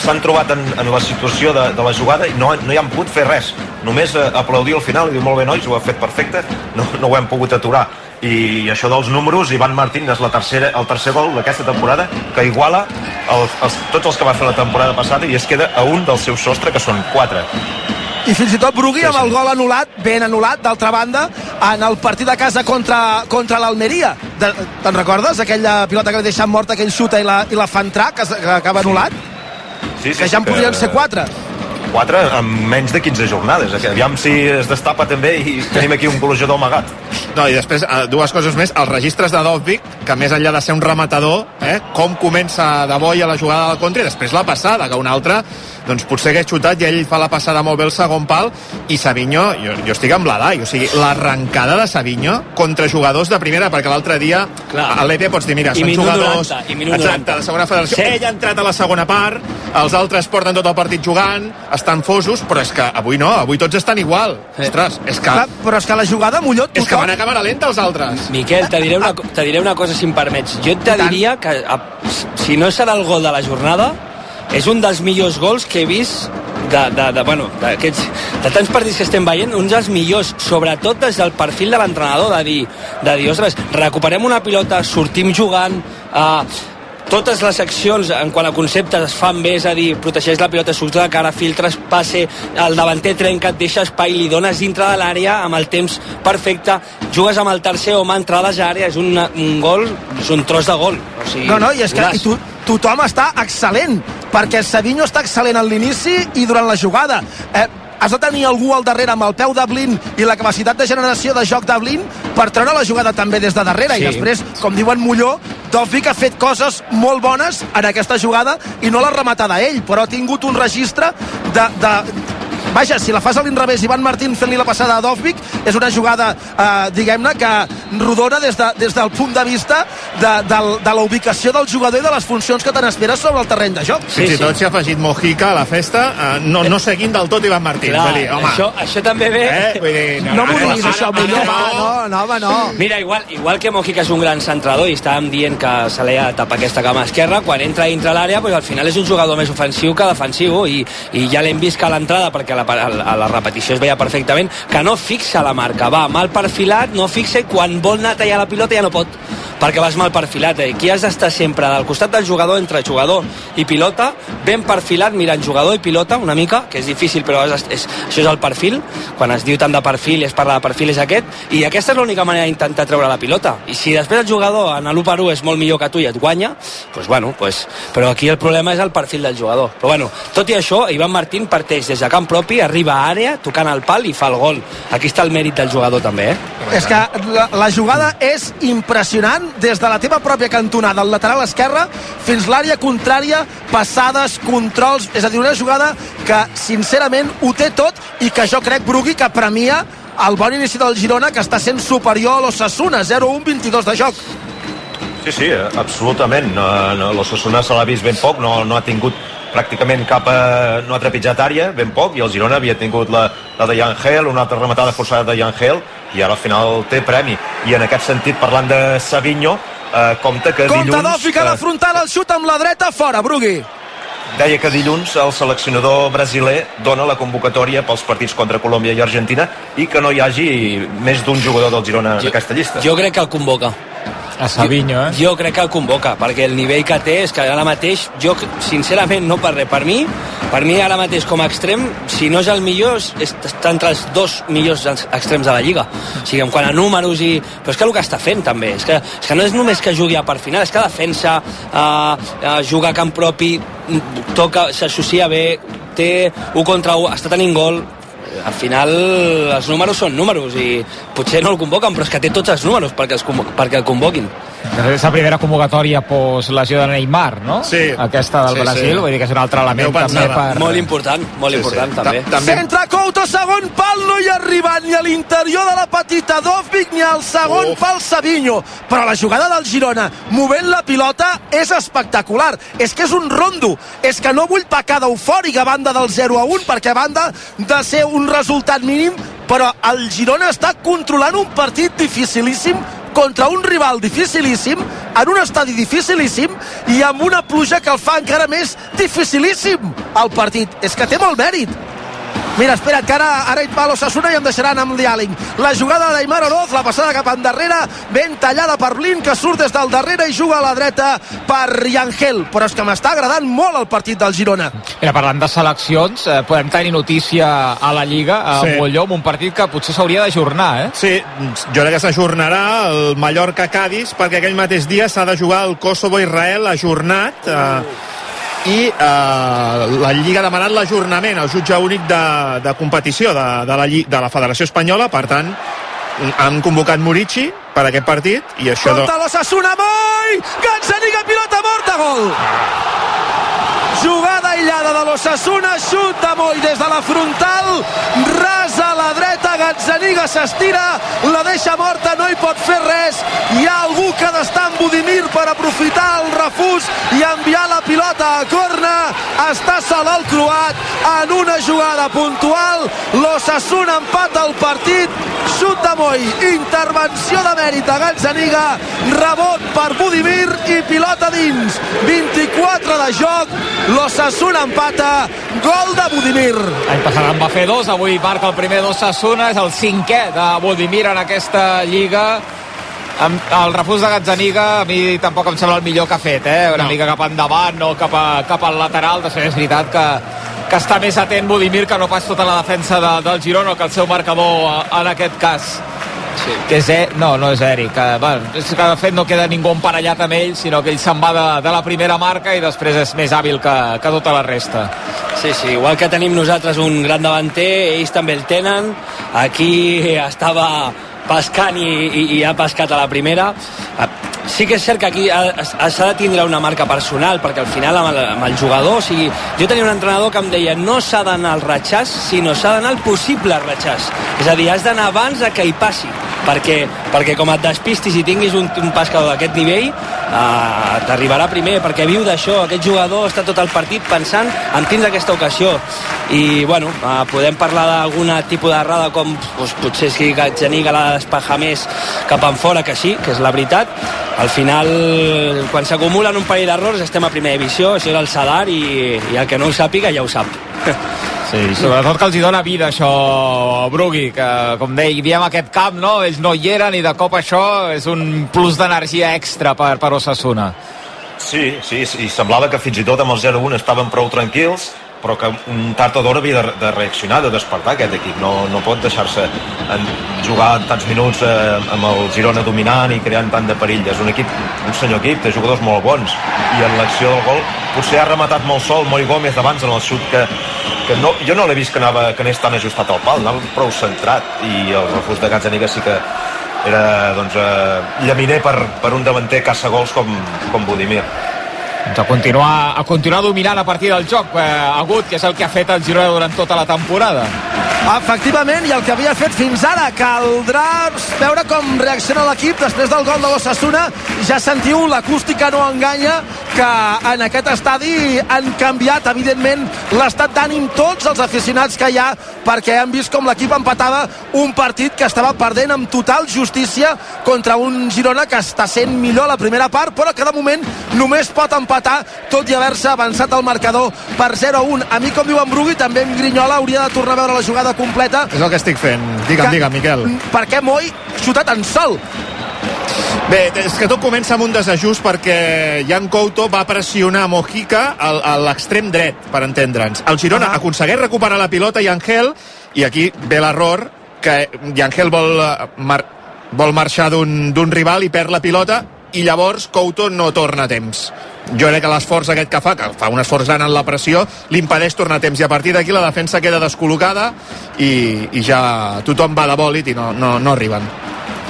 s'han trobat en, en la situació de, de la jugada i no, no hi han pogut fer res. Només eh, aplaudir al final i dir molt bé, nois, ho heu fet perfecte, no, no ho hem pogut aturar. I això dels números, Ivan Martín és la tercera, el tercer gol d'aquesta temporada que iguala el, els, tots els que va fer la temporada passada i es queda a un del seu sostre, que són quatre. I fins i tot Brugui amb el gol anul·lat, ben anul·lat, d'altra banda, en el partit de casa contra, contra l'Almeria. Te'n recordes? Aquella pilota que li deixen morta, aquell xuta i la, i la fa entrar, que, que acaba anul·lat? Sí, sí, Que ja en podrien ser quatre. 4 en menys de 15 jornades. Aviam si es destapa també i tenim aquí un golejador amagat. No, i després, eh, dues coses més. Els registres de Dovvik, que més enllà de ser un rematador, eh, com comença de bo i a la jugada del contra, i després la passada, que un altre doncs potser hagués xutat i ell fa la passada molt bé el segon pal i Savinho, jo, jo estic amb l'Adai o sigui, l'arrencada de Savinho contra jugadors de primera, perquè l'altre dia Clar. a l'EPE pots dir, mira, I són minut jugadors 90, i minut exacte, 90. de segona federació, Sí. ell ha entrat a la segona part els altres porten tot el partit jugant estan fosos, però és que avui no avui tots estan igual, Sí. ostres és que, Clar, però és que la jugada Molló és que van a càmera lenta els altres Miquel, te diré, una, te diré una cosa si em permets. Jo te diria que a, si no serà el gol de la jornada, és un dels millors gols que he vist de, de, de, bueno, d'aquests, de tants partits que estem veient, un dels millors, sobretot des del perfil de l'entrenador, de dir, de dir, ostres, recuperem una pilota, sortim jugant, eh, totes les accions en quant a conceptes es fan bé, és a dir, protegeix la pilota, surts de la cara, filtres, passe, el davanter trenca, et deixa espai, li dones dintre de l'àrea amb el temps perfecte, jugues amb el tercer home, entrades a àrea, és un, un gol, és un tros de gol. O sigui, No, no, i és que i tu, tothom està excel·lent, perquè Savinho està excel·lent a l'inici i durant la jugada. Eh, has de tenir algú al darrere amb el peu de Blin i la capacitat de generació de joc de Blin per treure la jugada també des de darrere Sí. i després, com diuen Molló Dovvik ha fet coses molt bones en aquesta jugada i no l'ha rematada ell però ha tingut un registre de, de Vaja, si la fas a l'inrevés Ivan Martín fent-li la passada a Dovvik és una jugada, eh, diguem-ne, que rodona des, de, des del punt de vista de, de, de la ubicació del jugador i de les funcions que te n'esperes sobre el terreny de joc. Sí, fins i sí. tot s'hi ha afegit Mojica a la festa, eh, no, no seguint del tot Ivan Martín. Clar, dir, home, això, això també ve... eh? Vull dir, *laughs* No m'ho ara- diguis, això, ara- va, no, no, home, no. Mira, igual, igual que Mojica és un gran centrador i estàvem dient que se li ha de tapar aquesta cama esquerra, quan entra dintre l'àrea, pues, al final és un jugador més ofensiu que defensiu i, i ja l'hem vist que a l'entrada, perquè la, a, la, repetició es veia perfectament, que no fixa la marca, va mal perfilat, no fixa i quan vol anar a tallar la pilota ja no pot perquè vas mal perfilat. Eh? Aquí has d'estar sempre del costat del jugador, entre jugador i pilota, ben perfilat, mirant jugador i pilota una mica, que és difícil, però és, és, això és el perfil. Quan es diu tant de perfil i es parla de perfil és aquest, i aquesta és l'única manera d'intentar treure la pilota. I si després el jugador en l'1 per 1 és molt millor que tu i et guanya, doncs bueno, doncs, però aquí el problema és el perfil del jugador. Però bueno, tot i això, Ivan Martín parteix des de camp propi, arriba a àrea, tocant el pal i fa el gol. Aquí està el mèrit del jugador també, eh? És que la, la jugada és impressionant des de la teva pròpia cantonada, al lateral esquerre, fins l'àrea contrària, passades, controls... És a dir, una jugada que, sincerament, ho té tot i que jo crec, Brugui, que premia el bon inici del Girona, que està sent superior a l'Ossassuna, 0-1-22 de joc. Sí, sí, absolutament. No, no, L'Ossassuna se l'ha vist ben poc, no, no ha tingut pràcticament cap... A, no ha trepitjat àrea, ben poc, i el Girona havia tingut la, la de Yangel, una altra rematada forçada de Yangel, i ara al final té premi. I en aquest sentit, parlant de Savinho, eh, compte que Compte dilluns... fica la eh, frontal, el xut amb la dreta, fora, Brugui. Deia que dilluns el seleccionador brasiler dona la convocatòria pels partits contra Colòmbia i Argentina i que no hi hagi més d'un jugador del Girona en aquesta llista. Jo crec que el convoca. A Savinho, eh? Jo crec que el convoca, perquè el nivell que té és que ara mateix, jo sincerament no per res, per mi, per mi ara mateix com a extrem, si no és el millor, és, està entre els dos millors extrems de la Lliga. O sigui, en quant a números i... Però és que el que està fent també, és que, és que no és només que jugui a part final, és que defensa, eh, eh, juga a camp propi, toca, s'associa bé, té un contra un, està tenint gol, al final els números són números i potser no el convoquen però és que té tots els números perquè, els perquè el convoquin És la primera convocatòria post lesió de Neymar, no? Sí. Aquesta del Sí, Brasil, sí. vull dir que és un altre element també per... molt important, molt Sí, important sí. també Ta- També- Centre Couto, segon pal, no hi ha arribat ni a l'interior de la petita Dovvig ni al segon Uf. pal Savinho. Però la jugada del Girona, movent la pilota, és espectacular. És que és un rondo. És que no vull pecar d'eufòric a banda del 0 a 1, perquè a banda de ser un resultat mínim, però el Girona està controlant un partit dificilíssim contra un rival dificilíssim, en un estadi dificilíssim i amb una pluja que el fa encara més dificilíssim el partit. És que té molt mèrit. Mira, espera't, que ara, ara hi va l'Ossassuna i em deixaran amb Dialing. La jugada d'Aimar Oroz, la passada cap endarrere, ben tallada per Blin, que surt des del darrere i juga a la dreta per Yangel. Però és que m'està agradant molt el partit del Girona. Mira, parlant de seleccions, eh, podem tenir notícia a la Lliga, a Sí. Molló, amb un partit que potser s'hauria d'ajornar, eh? Sí, jo crec que s'ajornarà el Mallorca-Cádiz perquè aquell mateix dia s'ha de jugar el Kosovo-Israel ajornat eh, i eh, la Lliga ha demanat l'ajornament al jutge únic de, de competició de, de, la, Lli- de la Federació Espanyola, per tant han convocat Murici per aquest partit i això... Compte l'Ossassuna, Moi! Gazzaniga, pilota morta, gol! Jugada aïllada de l'Ossassuna, xut de Moi des de la frontal, rasa a la dreta, Gazzaniga s'estira, la deixa morta, no hi pot fer res. Hi ha algú que ha d'estar amb Budimir per aprofitar el refús i enviar la pilota a corna. Està sol el croat en una jugada puntual. L'Ossassuna empata el partit, xut de Moi, intervenció de mèrit a Gazzaniga, rebot per Budimir i pilota dins. 24 de joc, l'Ossassuna empata, gol de Budimir. L'any passat en va fer dos, avui marca el primer d'Ossassuna, és el cinquè de Budimir en aquesta Lliga. Amb el refús de Gazzaniga a mi tampoc em sembla el millor que ha fet, eh? Una No. mica cap endavant, no cap, a, cap al lateral. Després és veritat que, que està més atent Budimir que no pas tota la defensa de, del Girona, que el seu marcador eh, en aquest cas. sí. Que és, no, no és Eric. Que, bueno, és que de fet no queda ningú emparellat amb ell, sinó que ell se'n va de, de la primera marca i després és més hàbil que, que tota la resta. Sí, sí, igual que tenim nosaltres un gran davanter, ells també el tenen. Aquí estava pescant i, i, i ha pescat a la primera. Ah, Sí que és cert que aquí ha- ha- s'ha de tindre una marca personal, perquè al final amb el, amb el jugador, o sigui, jo tenia un entrenador que em deia no s'ha d'anar al ratxàs, sinó s'ha d'anar al possible ratxàs. És a dir, has d'anar abans de que hi passi, perquè, perquè com et despistis i tinguis un, un pescador d'aquest nivell, eh, t'arribarà primer, perquè viu d'això, aquest jugador està tot el partit pensant en tindre aquesta ocasió. I, bueno, eh, podem parlar d'alguna tipus d'errada com doncs, potser si Gazzaniga l'ha de despejar més cap en fora, que sí, que és la veritat. Al final, quan s'acumulen un parell d'errors, estem a primera divisió, això és el Sadar, i, i el que no ho sàpiga ja ho sap. *laughs* Sí, sobretot que els hi dona vida això, Brugui, que com deia, diem aquest camp, no? Ells no hi eren i de cop això és un plus d'energia extra per, per Osasuna. Sí, sí, sí, semblava que fins i tot amb el 0-1 estaven prou tranquils, però que un tard o d'hora havia de, de reaccionar, de despertar aquest equip. No, no pot deixar-se jugar tants minuts eh, amb el Girona dominant i creant tant de perill. És un equip, un senyor equip, té jugadors molt bons. I en l'acció del gol potser ha rematat molt sol Moi Gómez abans en el xut que, que no, jo no l'he vist que, anava, que anés tan ajustat al pal, anava prou centrat i el refús de Gazzaniga sí que era doncs, eh, llaminer per, per un davanter caça gols com, com Budimir. Doncs a continuar, a continuar dominant a partir del joc, eh, agut, que és el que ha fet el Girona durant tota la temporada. Efectivament, i el que havia fet fins ara, caldrà veure com reacciona l'equip després del gol de l'Ossassuna. Ja sentiu, l'acústica no enganya, que en aquest estadi han canviat, evidentment, l'estat d'ànim tots els aficionats que hi ha perquè han vist com l'equip empatava un partit que estava perdent amb total justícia contra un Girona que està sent millor a la primera part, però que de moment només pot empatar, tot i haver-se avançat al marcador per 0-1. A mi, com diu en Brugui, també en Grinyola hauria de tornar a veure la jugada completa. És el que estic fent. Digue'm, Que- digue'm, Miquel. Perquè Moi xutat en sol. Bé, és que tot comença amb un desajust perquè Jan Couto va pressionar Mojica al- a l'extrem dret, per entendre'ns. El Girona Ah. aconsegueix recuperar la pilota i Angel, i aquí ve l'error, que Angel vol, eh, mar vol marxar d'un rival i perd la pilota, i llavors Couto no torna a temps. Jo crec que l'esforç aquest que fa, que fa un esforç gran en la pressió, li impedeix tornar a temps. I a partir d'aquí la defensa queda descol·locada i, i ja tothom va de bòlit i no, no, no arriben.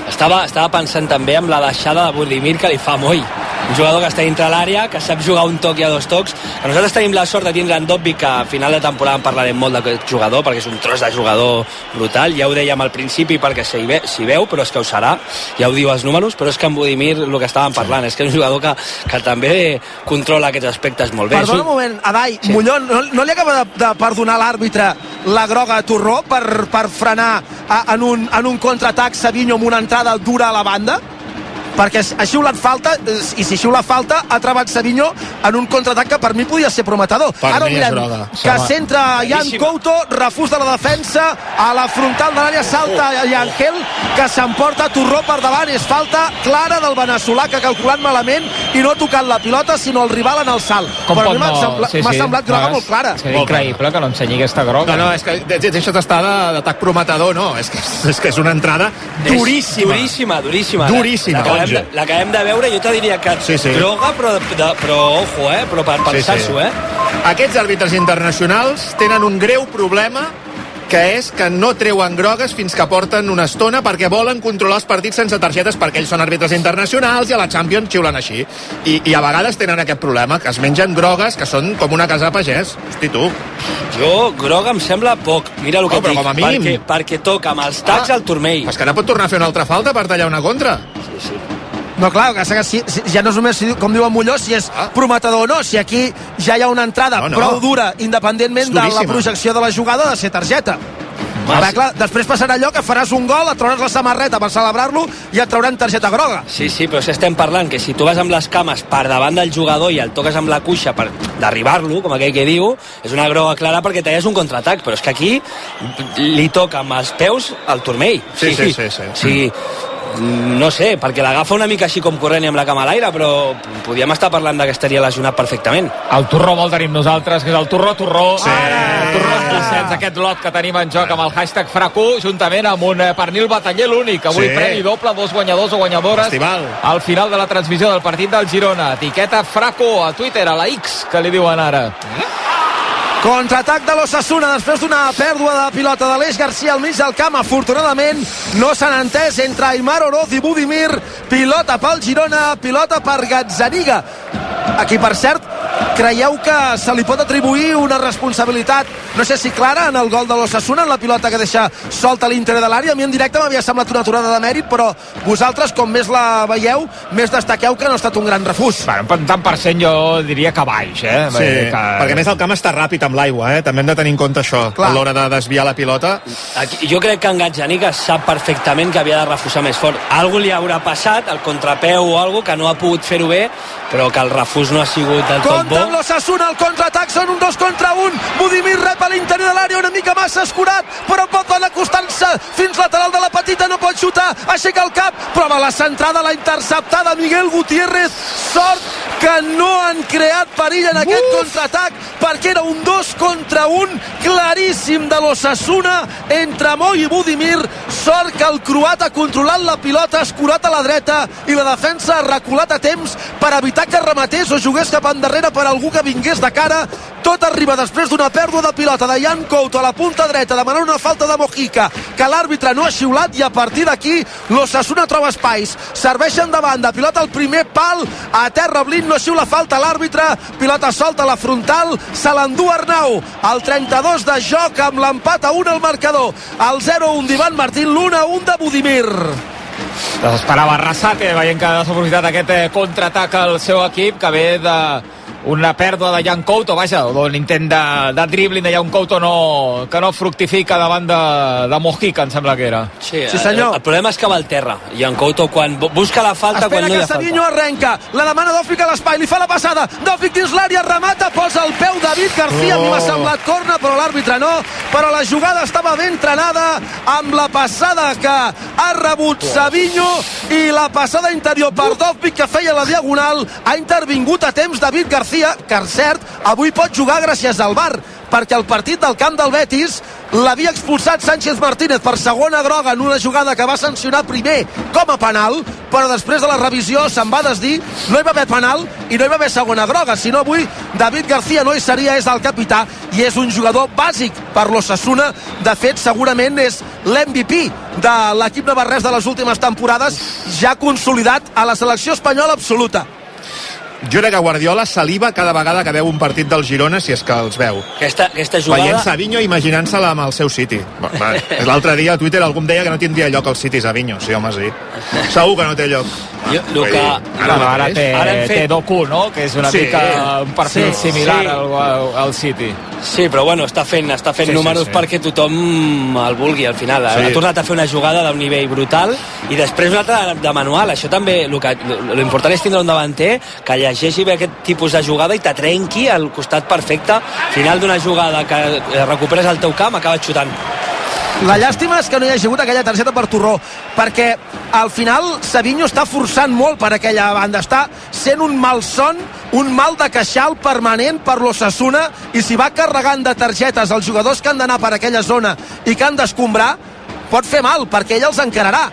Estava, estava pensant també amb la deixada de Budimir que li fa Moi. Un jugador que està dintre l'àrea, que sap jugar un toc i a dos tocs. Que nosaltres tenim la sort de tindre en Dobby, que a final de temporada en parlarem molt d'aquest jugador, perquè és un tros de jugador brutal. Ja ho dèiem al principi perquè s'hi ve, veu, però és que ho serà. Ja ho diu els números, però és que en Budimir el que estàvem parlant és que és un jugador que, que també controla aquests aspectes molt bé. Perdona un moment, Adai, sí. Molló, no, no li acaba de, de perdonar l'àrbitre la groga a Torró per, per frenar a, en, un, en un contraatac Savinho amb una entrada dura a la banda? Perquè ha xiulat falta i si xiula falta ha trebat Savinho en un contraatac que per mi podia ser prometedor Per ara mi és mirem que centra Jan. Couto refús de la defensa a la frontal de l'àrea salta i Angel que s'emporta Torró per davant és falta clara del veneçolà que ha calculat malament i no ha tocat la pilota sinó el rival en el salt Com però a mi m'ha no? sembla, Sí, sí. semblat groga molt clara És que increïble que no ensenyi aquesta groga. No, no, és que de- de- deixa't estar d'atac prometedor, no. És que, és que és una entrada duríssima. Duríssima, duríssima. Duríssima. Acabem de, la de veure, jo te diria que Sí, sí. groga, però, de, però ojo, eh? Però per pensar-s'ho, eh? Aquests àrbitres internacionals tenen un greu problema que és que no treuen grogues fins que porten una estona perquè volen controlar els partits sense targetes perquè ells són àrbitres internacionals i a la Champions xiulen així. I, i a vegades tenen aquest problema, que es mengen grogues que són com una casa de pagès. Hosti, tu. Jo, groga em sembla poc. Mira el que et dic. com a mínim. Perquè, perquè toca amb els tacs Ah. al turmell. És que ara pot tornar a fer una altra falta per tallar una contra. No, clar, que que si, si, ja no és només, si, com diu en Molló, si és Ah. prometedor o no, si aquí ja hi ha una entrada No, no. prou dura, independentment de la projecció de la jugada, de ser targeta. Mas- Ara, clar, després passarà allò que faràs un gol, et trauràs la samarreta per celebrar-lo i et trauran targeta groga. Sí, sí, però si estem parlant que si tu vas amb les cames per davant del jugador i el toques amb la cuixa per derribar-lo, com aquell que diu, és una groga clara perquè talles un contraatac, però és que aquí li toca amb els peus al turmell. Sí, sí, sí, sí. O sigui, no sé, perquè l'agafa una mica així com corrent i amb la cama a l'aire, però podíem estar parlant de que estaria lesionat perfectament. El Torró vol tenim nosaltres, que és el Torró Torró. Sí. El Torró Vicenç, aquest lot que tenim en joc amb el hashtag FRACU, juntament amb un eh, pernil bataller l'únic. Avui Sí. premi doble, dos guanyadors o guanyadores. Festival. Al final de la transmissió del partit del Girona. Etiqueta FRACU a Twitter, a la X, que li diuen ara. Contraatac de l'Ossassuna després d'una pèrdua de pilota de l'Eix Garcia al mig del camp. Afortunadament no s'han entès entre Aymar Oroz i Budimir. Pilota pel Girona, pilota per Gazzaniga. Aquí, per cert, creieu que se li pot atribuir una responsabilitat, no sé si clara, en el gol de l'Ossassuna, en la pilota que deixa solta a l'interior de l'àrea? A mi en directe m'havia semblat una aturada de mèrit, però vosaltres, com més la veieu, més destaqueu que no ha estat un gran refús. Bueno, tant per cent jo diria que baix, eh? Sí, que... perquè més el camp està ràpid amb l'aigua, eh? també hem de tenir en compte això, Clar. a l'hora de desviar la pilota. Aquí, jo crec que en Gatzanica sap perfectament que havia de refusar més fort. Algú li haurà passat, el contrapeu o algo que no ha pogut fer-ho bé, però que el refús no ha sigut del tot Compte amb bo. l'Ossassuna, el contraatac són un dos contra un. Budimir rep a l'interior de l'àrea una mica massa escurat, però pot anar acostant-se fins lateral de la petita, no pot xutar, aixeca el cap, prova la centrada, la interceptada, Miguel Gutiérrez. Sort que no han creat perill en aquest contraatac, perquè era un dos contra un claríssim de l'Ossassuna entre Moy i Budimir. Sort que el croat ha controlat la pilota, escurat a la dreta i la defensa ha reculat a temps per evitar que rematés o jugués cap endarrere per algú que vingués de cara. Tot arriba després d'una pèrdua de pilota de Jan Couto a la punta dreta demanant una falta de Mojica que l'àrbitre no ha xiulat i a partir d'aquí l'Ossassuna troba espais. Serveixen de banda, pilota al primer pal, a terra Blin no xiula falta l'àrbitre, pilota solta a la frontal, se l'endú Arnau. El 32 de joc amb l'empat a 1 al marcador. El 0-1 d'Ivan Martín, l'1-1 de Budimir. Desesperava Arrasate, veient que ha desaprofitat aquest eh, contraatac al seu equip, que ve de una pèrdua de Jan Couto, vaja, o d'un intent de, de dribbling de Jan Couto no, que no fructifica davant de, de Mojica, em sembla que era. Sí, Sí, senyor. El, el problema és que va al terra. En Couto, quan bu- busca la falta, Espera quan no hi que ha falta. Savinho arrenca, la demana Dòfic a l'espai, li fa la passada, Dòfic dins l'àrea, remata, posa el peu David García, a mi m'ha semblat corna, però l'àrbitre no, però la jugada estava ben trenada amb la passada que ha rebut Savinho i la passada interior per Dòfic que feia la diagonal, ha intervingut a temps David García, que cert, avui pot jugar gràcies al bar, perquè el partit del camp del Betis l'havia expulsat Sánchez Martínez per segona groga en una jugada que va sancionar primer com a penal, però després de la revisió se'n va desdir, no hi va haver penal i no hi va haver segona groga, si no avui David García no hi seria, és el capità i és un jugador bàsic per l'Ossassuna de fet segurament és l'MVP de l'equip de Barrés de les últimes temporades ja consolidat a la selecció espanyola absoluta Jo crec que Guardiola saliva cada vegada que veu un partit del Girona, si és que els veu. Aquesta, aquesta jugada... Veient Savinho imaginant-se-la amb el seu City. *laughs* L'altre dia a Twitter algú em deia que no tindria lloc el City Savinho. Sí, home, sí. *laughs* Segur que no té lloc. Jo, el que, Ara, ara, ara té, Ara fet- té Doku, no? Que és una Sí, mica un perfil sí, similar sí. al, al, al City. Sí, però bueno, està fent, està fent Sí, sí, sí, números sí. perquè tothom el vulgui al final. Sí. Ha tornat a fer una jugada d'un nivell brutal i després una altra de manual. Això també, el que- l'important és tindre un davanter que llegeixi bé aquest tipus de jugada i t'atrenqui al costat perfecte. Final d'una jugada que recuperes el teu camp, acabes xutant. La llàstima és que no hi hagi hagut aquella targeta per Torró, perquè al final Savinho està forçant molt per aquella banda, està sent un malson, un mal de queixal permanent per l'Ossassuna i si va carregant de targetes els jugadors que han d'anar per aquella zona i que han d'escombrar, pot fer mal, perquè ell els encararà.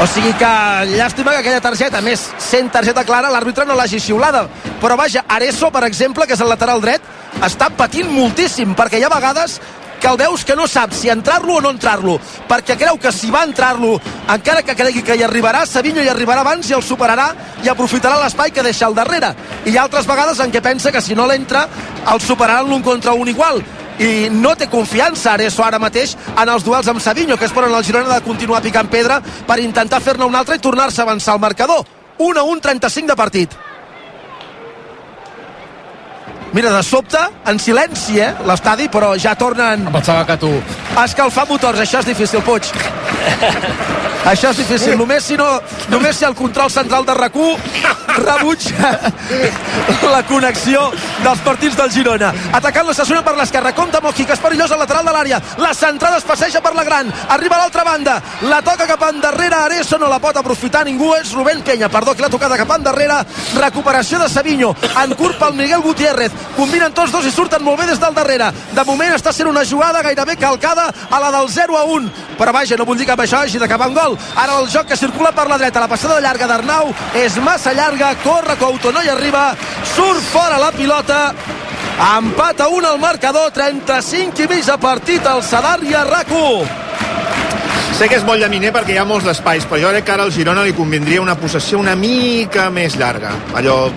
O sigui que llàstima que aquella targeta, a més, sent targeta clara, l'àrbitre no l'hagi xiulada. Però vaja, Areso, per exemple, que és el lateral dret, està patint moltíssim, perquè hi ha vegades que el veus que no sap si entrar-lo o no entrar-lo, perquè creu que si va entrar-lo, encara que cregui que hi arribarà, Savinho hi arribarà abans i el superarà i aprofitarà l'espai que deixa al darrere. I hi ha altres vegades en què pensa que si no l'entra, el superaran l'un contra un igual i no té confiança Areso ara mateix en els duels amb Savinho que esperen el Girona de continuar picant pedra per intentar fer-ne un altre i tornar-se a avançar al marcador 1 a 1, 35 de partit Mira, de sobte, en silenci, eh, l'estadi, però ja tornen Em pensava que tu... a escalfar motors. Això és difícil, Puig. *laughs* Això és difícil. Només si, no, només si el control central de rac rebutja *laughs* la connexió dels partits del Girona. Atacant la Sassuna per l'esquerra. Compte Mojica, és perillós al lateral de l'àrea. La centrada es passeja per la gran. Arriba a l'altra banda. La toca cap endarrere. Areso no la pot aprofitar ningú. És Rubén Peña, perdó, que l'ha tocada cap endarrere. Recuperació de Savinho. En curt pel Miguel Gutiérrez. Combinen tots dos i surten molt bé des del darrere. De moment està sent una jugada gairebé calcada a la del 0 a 1. Però vaja, no vull dir que amb això hagi d'acabar un gol. Ara el joc que circula per la dreta. La passada llarga d'Arnau és massa llarga. Corre Couto, no hi arriba. Surt fora la pilota. Empat a 1 al marcador. 35 i mig de partit al Sadar i a RAC1. Sé que és molt llaminer perquè hi ha molts espais, però jo crec que ara al Girona li convindria una possessió una mica més llarga. Allò,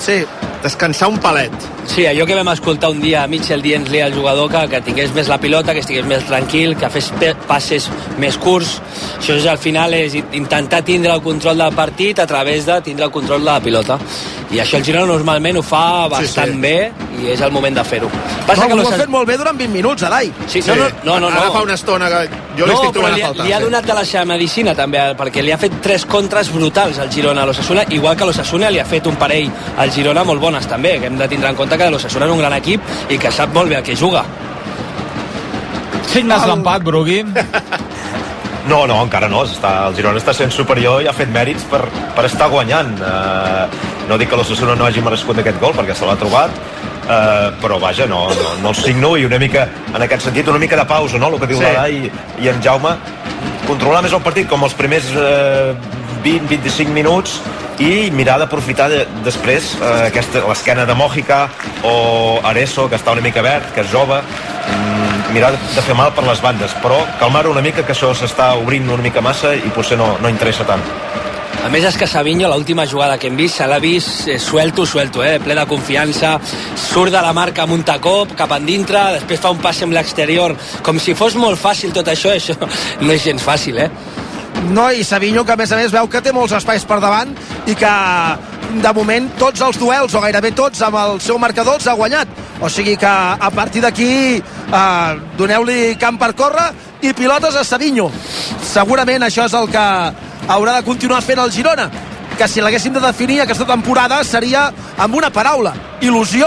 Sí, descansar un palet. Sí, allò que vam escoltar un dia a Mitchell dient-li al jugador que, que tingués més la pilota, que estigués més tranquil, que fes passes més curts. Això és, al final és intentar tindre el control del partit a través de tindre el control de la pilota. I això el Girona normalment ho fa bastant sí. bé i és el moment de fer-ho. Passa que los- ho ha fet molt bé durant 20 minuts, Adai. Sí, no, no, no, no, Ara no. fa una estona que jo li no, estic però trobant li, a faltar. li ha sí. donat de la seva medicina també, perquè li ha fet tres contres brutals al Girona a l'Ossassuna, igual que l'Ossassuna li ha fet un parell al Girona molt bones també, que hem de tindre en compte que l'Ossassuna és un gran equip i que sap molt bé a què juga. Signes l'empat, Brugui. No, no, encara no. Està, el Girona està sent superior i ha fet mèrits per, per estar guanyant. Uh, no dic que l'Ossassuna no hagi merescut aquest gol, perquè se l'ha trobat, uh, però vaja, no, no, no el signo i una mica, en aquest sentit, una mica de pausa, no?, el que diu Sí. l'Adai i, i en Jaume, controlar més el partit com els primers eh, 20-25 minuts i mirar d'aprofitar de, després eh, aquesta, l'esquena de Mòjica o Areso, que està una mica verd, que és jove, mm, mirar de fer mal per les bandes, però calmar una mica que això s'està obrint una mica massa i potser no, no interessa tant. A més és que Savinho, l'última jugada que hem vist, se l'ha vist eh, suelto, suelto, eh? ple de confiança, surt de la marca amb un tacop cap endintre, després fa un passe amb l'exterior, com si fos molt fàcil tot això, això no és gens fàcil, eh? No, i Savinho, que a més a més veu que té molts espais per davant i que de moment tots els duels, o gairebé tots, amb el seu marcador els ha guanyat. O sigui que a partir d'aquí eh, doneu-li camp per córrer i pilotes a Savinho. Segurament això és el que haurà de continuar fent el Girona que si l'haguéssim de definir aquesta temporada seria amb una paraula, il·lusió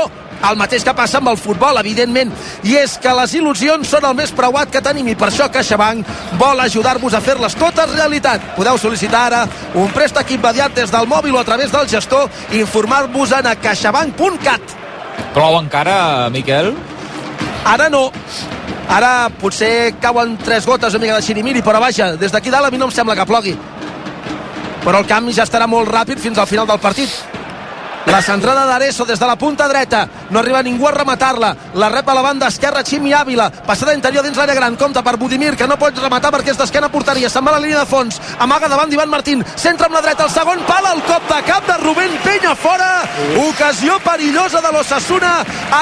el mateix que passa amb el futbol, evidentment, i és que les il·lusions són el més preuat que tenim i per això CaixaBank vol ajudar-vos a fer-les totes realitat. Podeu sol·licitar ara un préstec immediat des del mòbil o a través del gestor i informar-vos en a caixabank.cat. Plou encara, Miquel? Ara no. Ara potser cauen tres gotes una mica de xirimiri, però vaja, des d'aquí dalt a mi no em sembla que plogui. Però el camp ja estarà molt ràpid fins al final del partit. La centrada d'Areso des de la punta dreta. No arriba ningú a rematar-la. La rep a la banda esquerra Ximi Ávila. Passada interior dins l'àrea gran. Compte per Budimir, que no pot rematar perquè és d'esquena porteria. Se'n va la línia de fons. Amaga davant d'Ivan Martín. Centra amb la dreta. El segon pal al cop de cap de Rubén Penya fora. Ocasió perillosa de l'Ossassuna.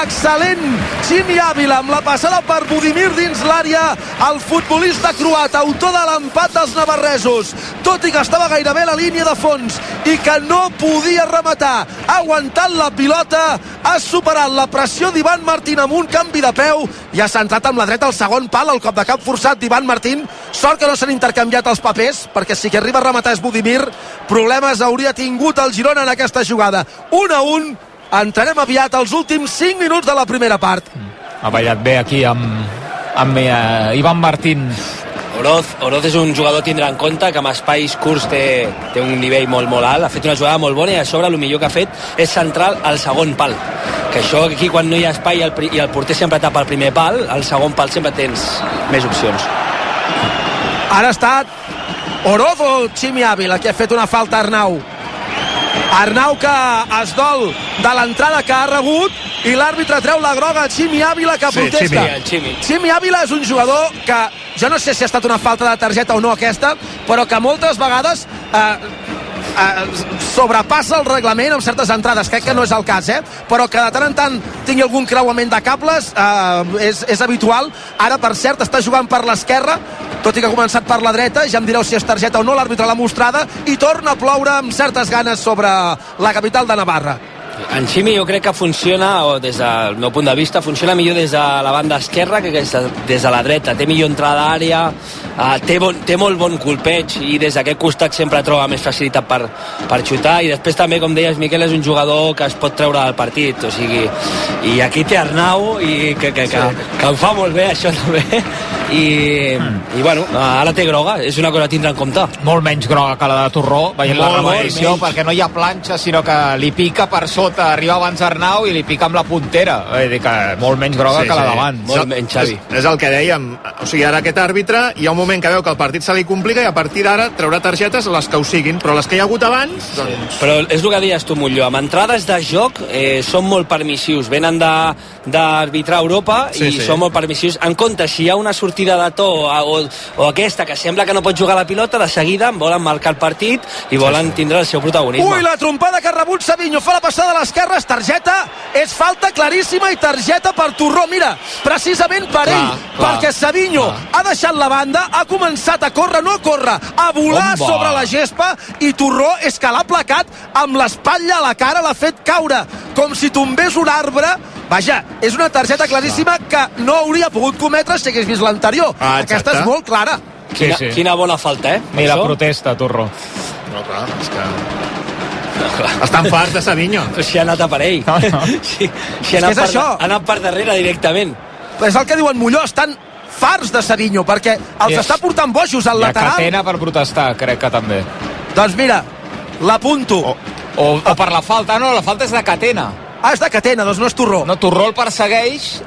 Excel·lent. Ximi Ávila amb la passada per Budimir dins l'àrea. El futbolista croat, autor de l'empat dels navarresos. Tot i que estava gairebé a la línia de fons i que no podia rematar ha aguantat la pilota, ha superat la pressió d'Ivan Martín amb un canvi de peu i ha centrat amb la dreta el segon pal, el cop de cap forçat d'Ivan Martín. Sort que no s'han intercanviat els papers, perquè si que arriba a rematar és Budimir, problemes hauria tingut el Girona en aquesta jugada. 1 a 1, entrarem aviat als últims 5 minuts de la primera part. Ha ballat bé aquí amb, amb eh, Ivan Martín. Oroz, Oroz és un jugador a tindre en compte que amb espais curts té, té un nivell molt molt alt, ha fet una jugada molt bona i a sobre el millor que ha fet és central al segon pal. Que això aquí quan no hi ha espai i el, i el porter sempre tapa el primer pal al segon pal sempre tens més opcions. Ara ha estat Oroz o Ximi Ávila que ha fet una falta Arnau. Arnau que es dol de l'entrada que ha rebut i l'àrbitre treu la groga a Ximi Ávila que Sí, protesta. Ximi, Ximi. Ximi Ávila és un jugador que jo no sé si ha estat una falta de targeta o no aquesta, però que moltes vegades eh, eh, sobrepassa el reglament amb certes entrades, crec que no és el cas, eh? però que de tant en tant tingui algun creuament de cables eh, és, és habitual. Ara, per cert, està jugant per l'esquerra, tot i que ha començat per la dreta, ja em direu si és targeta o no, l'àrbitre l'ha mostrada, i torna a ploure amb certes ganes sobre la capital de Navarra. En Ximi jo crec que funciona, o des del meu punt de vista, funciona millor des de la banda esquerra que des de, des de la dreta. Té millor entrada d'àrea, uh, té, bon, té molt bon colpeig i des d'aquest costat sempre troba més facilitat per, per xutar i després també, com deies, Miquel, és un jugador que es pot treure del partit, o sigui, i aquí té Arnau i que, que, que, sí. que ho fa molt bé això també i, i bueno, ara té groga, és una cosa a tindre en compte. Molt menys groga que la de Torró, veient la Molt, molt repetició, perquè no hi ha planxa, sinó que li pica per sota, arriba abans Arnau i li pica amb la puntera. Vull dir que molt menys groga Sí, que la sí. d'abans. Molt És- menys, Xavi. És, és el que dèiem. O sigui, ara aquest àrbitre hi ha un moment que veu que el partit se li complica i a partir d'ara traurà targetes les que ho siguin, però les que hi ha hagut abans, doncs... Però és el que deies tu, Molló, amb entrades de joc eh, són molt permissius, venen de- d'arbitrar Europa Sí, i sí. són molt permissius. En compte, si hi ha una sortida de to o, o, o aquesta que sembla que no pot jugar a la pilota, de seguida en volen marcar el partit i volen tindre el seu protagonisme. Ui, la trompada que ha rebut Savinho, fa la passada a l'esquerra, és targeta, és falta claríssima i targeta per Torró. Mira, precisament per Clar, ell, clar, perquè Savinho clar. ha deixat la banda, ha començat a córrer, no a córrer, a volar Com va? sobre la gespa i Torró és que l'ha placat amb l'espatlla a la cara, l'ha fet caure com si tombés un arbre Vaja, és una targeta claríssima que no hauria pogut cometre si hagués vist l'anterior. Ah, exacte. Aquesta és molt clara. Sí, Quina, sí. quina bona falta, eh? Mira, Això? protesta, Torró. No, clar, és que... Estan farts de Savinho. Però si ha anat a per ell. No, no. Sí, si ha anat, per, això. ha anat per darrere directament. És el que diuen Molló, estan farts de Savinho, perquè els I- està portant bojos al I a lateral. Catena per protestar, crec que també. Doncs mira, l'apunto. O, o, o per la falta. No, la falta és de Catena. Ah, és de Catena, doncs no és Torró. No, Torró el persegueix,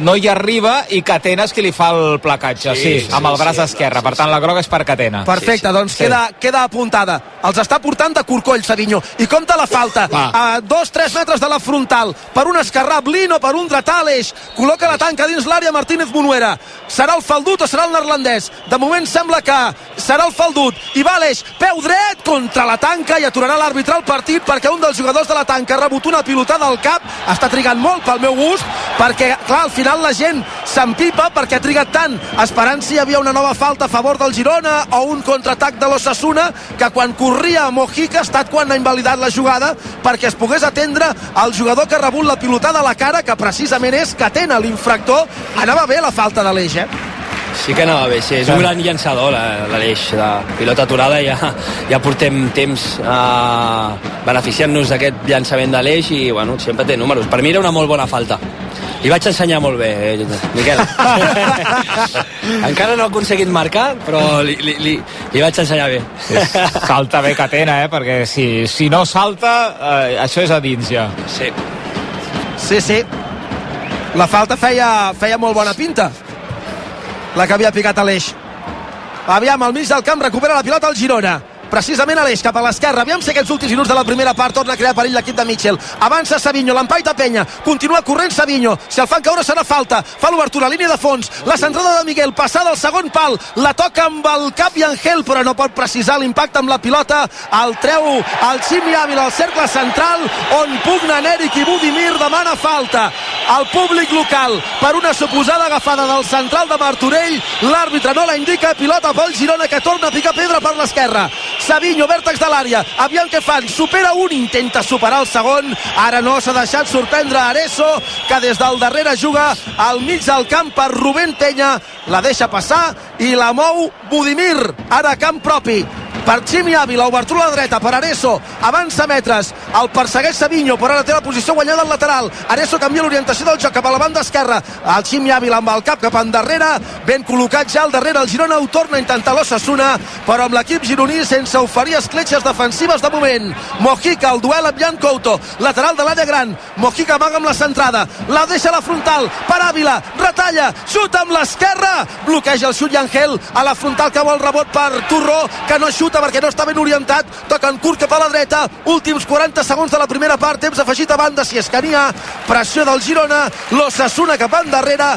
no hi arriba i Catena és qui li fa el placatge, sí, Sí, sí, amb el braç sí, esquerre. sí, Per tant, la groga és per Catena. Perfecte, Sí, sí. doncs Sí. Queda, queda apuntada. Els està portant de corcoll, Savinho. I compta la falta. Va. A dos, tres metres de la frontal. Per un esquerrà, Blin o per un dretà, Aleix. Col·loca la tanca dins l'àrea Martínez Monuera. Serà el faldut o serà el neerlandès? De moment sembla que serà el faldut. I va Aleix, peu dret contra la tanca i aturarà l'àrbitre el partit perquè un dels jugadors de la tanca ha rebut una pilotada al cap. Està trigant molt pel meu gust perquè, clar, al final final la gent s'empipa perquè ha trigat tant esperant si hi havia una nova falta a favor del Girona o un contraatac de l'Ossassuna que quan corria a Mojica ha estat quan ha invalidat la jugada perquè es pogués atendre el jugador que ha rebut la pilotada a la cara que precisament és que atén l'infractor anava bé la falta de l'eix eh? Sí que anava bé, sí. És un gran llançador, l'Aleix, de pilota aturada. Ja, ja portem temps eh, beneficiant-nos d'aquest llançament de l'Eix i, bueno, sempre té números. Per mi era una molt bona falta. Li vaig ensenyar molt bé, eh, Miquel. *laughs* Encara no ha aconseguit marcar, però li, li, li, li vaig ensenyar bé. Salta bé Catena, eh? Perquè si, si no salta, eh, això és a dins ja. Sí. Sí, sí. La falta feia, feia molt bona pinta. La que havia picat a l'eix. Aviam, al mig del camp recupera la pilota el Girona precisament a l'eix, cap a l'esquerra. Aviam si aquests últims minuts de la primera part torna a crear perill l'equip de Mitchell. Avança Savinho, l'empaita Penya, continua corrent Savinho, si el fan caure serà falta, fa l'obertura, línia de fons, la centrada de Miguel, passada al segon pal, la toca amb el cap i Angel, però no pot precisar l'impacte amb la pilota, el treu el Ximi Ávila al cercle central, on pugnen Eric i Budimir, demana falta. El públic local, per una suposada agafada del central de Martorell, l'àrbitre no la indica, pilota pel Girona que torna a picar pedra per l'esquerra. Savinho, vèrtex de l'àrea, aviam què fan, supera un, intenta superar el segon, ara no s'ha deixat sorprendre Areso, que des del darrere juga al mig del camp per Rubén Penya, la deixa passar i la mou Budimir, ara camp propi per Ximi Ávila, obertura a la dreta per Areso, avança metres el persegueix Savinho, però ara té la posició guanyada al lateral, Areso canvia l'orientació del joc cap a la banda esquerra, el Ximi Ávila amb el cap cap endarrere, ben col·locat ja al darrere. El Girona ho torna a intentar l'Ossassuna però amb l'equip gironí sense oferir escletxes defensives de moment. Mojica, el duel amb Jan Couto lateral de l'àrea gran, Mojica amaga amb la centrada, la deixa a la frontal per Ávila, retalla, xuta amb l'esquerra. Bloqueja el xut Yangel a la frontal que vol rebot per Turró que no xuta perquè no està ben orientat. Toca en curt cap a la dreta. Últims 40 segons de la primera part. Temps afegit a banda si és que n'hi ha. Pressió del Girona. l'Ossassuna cap endarrere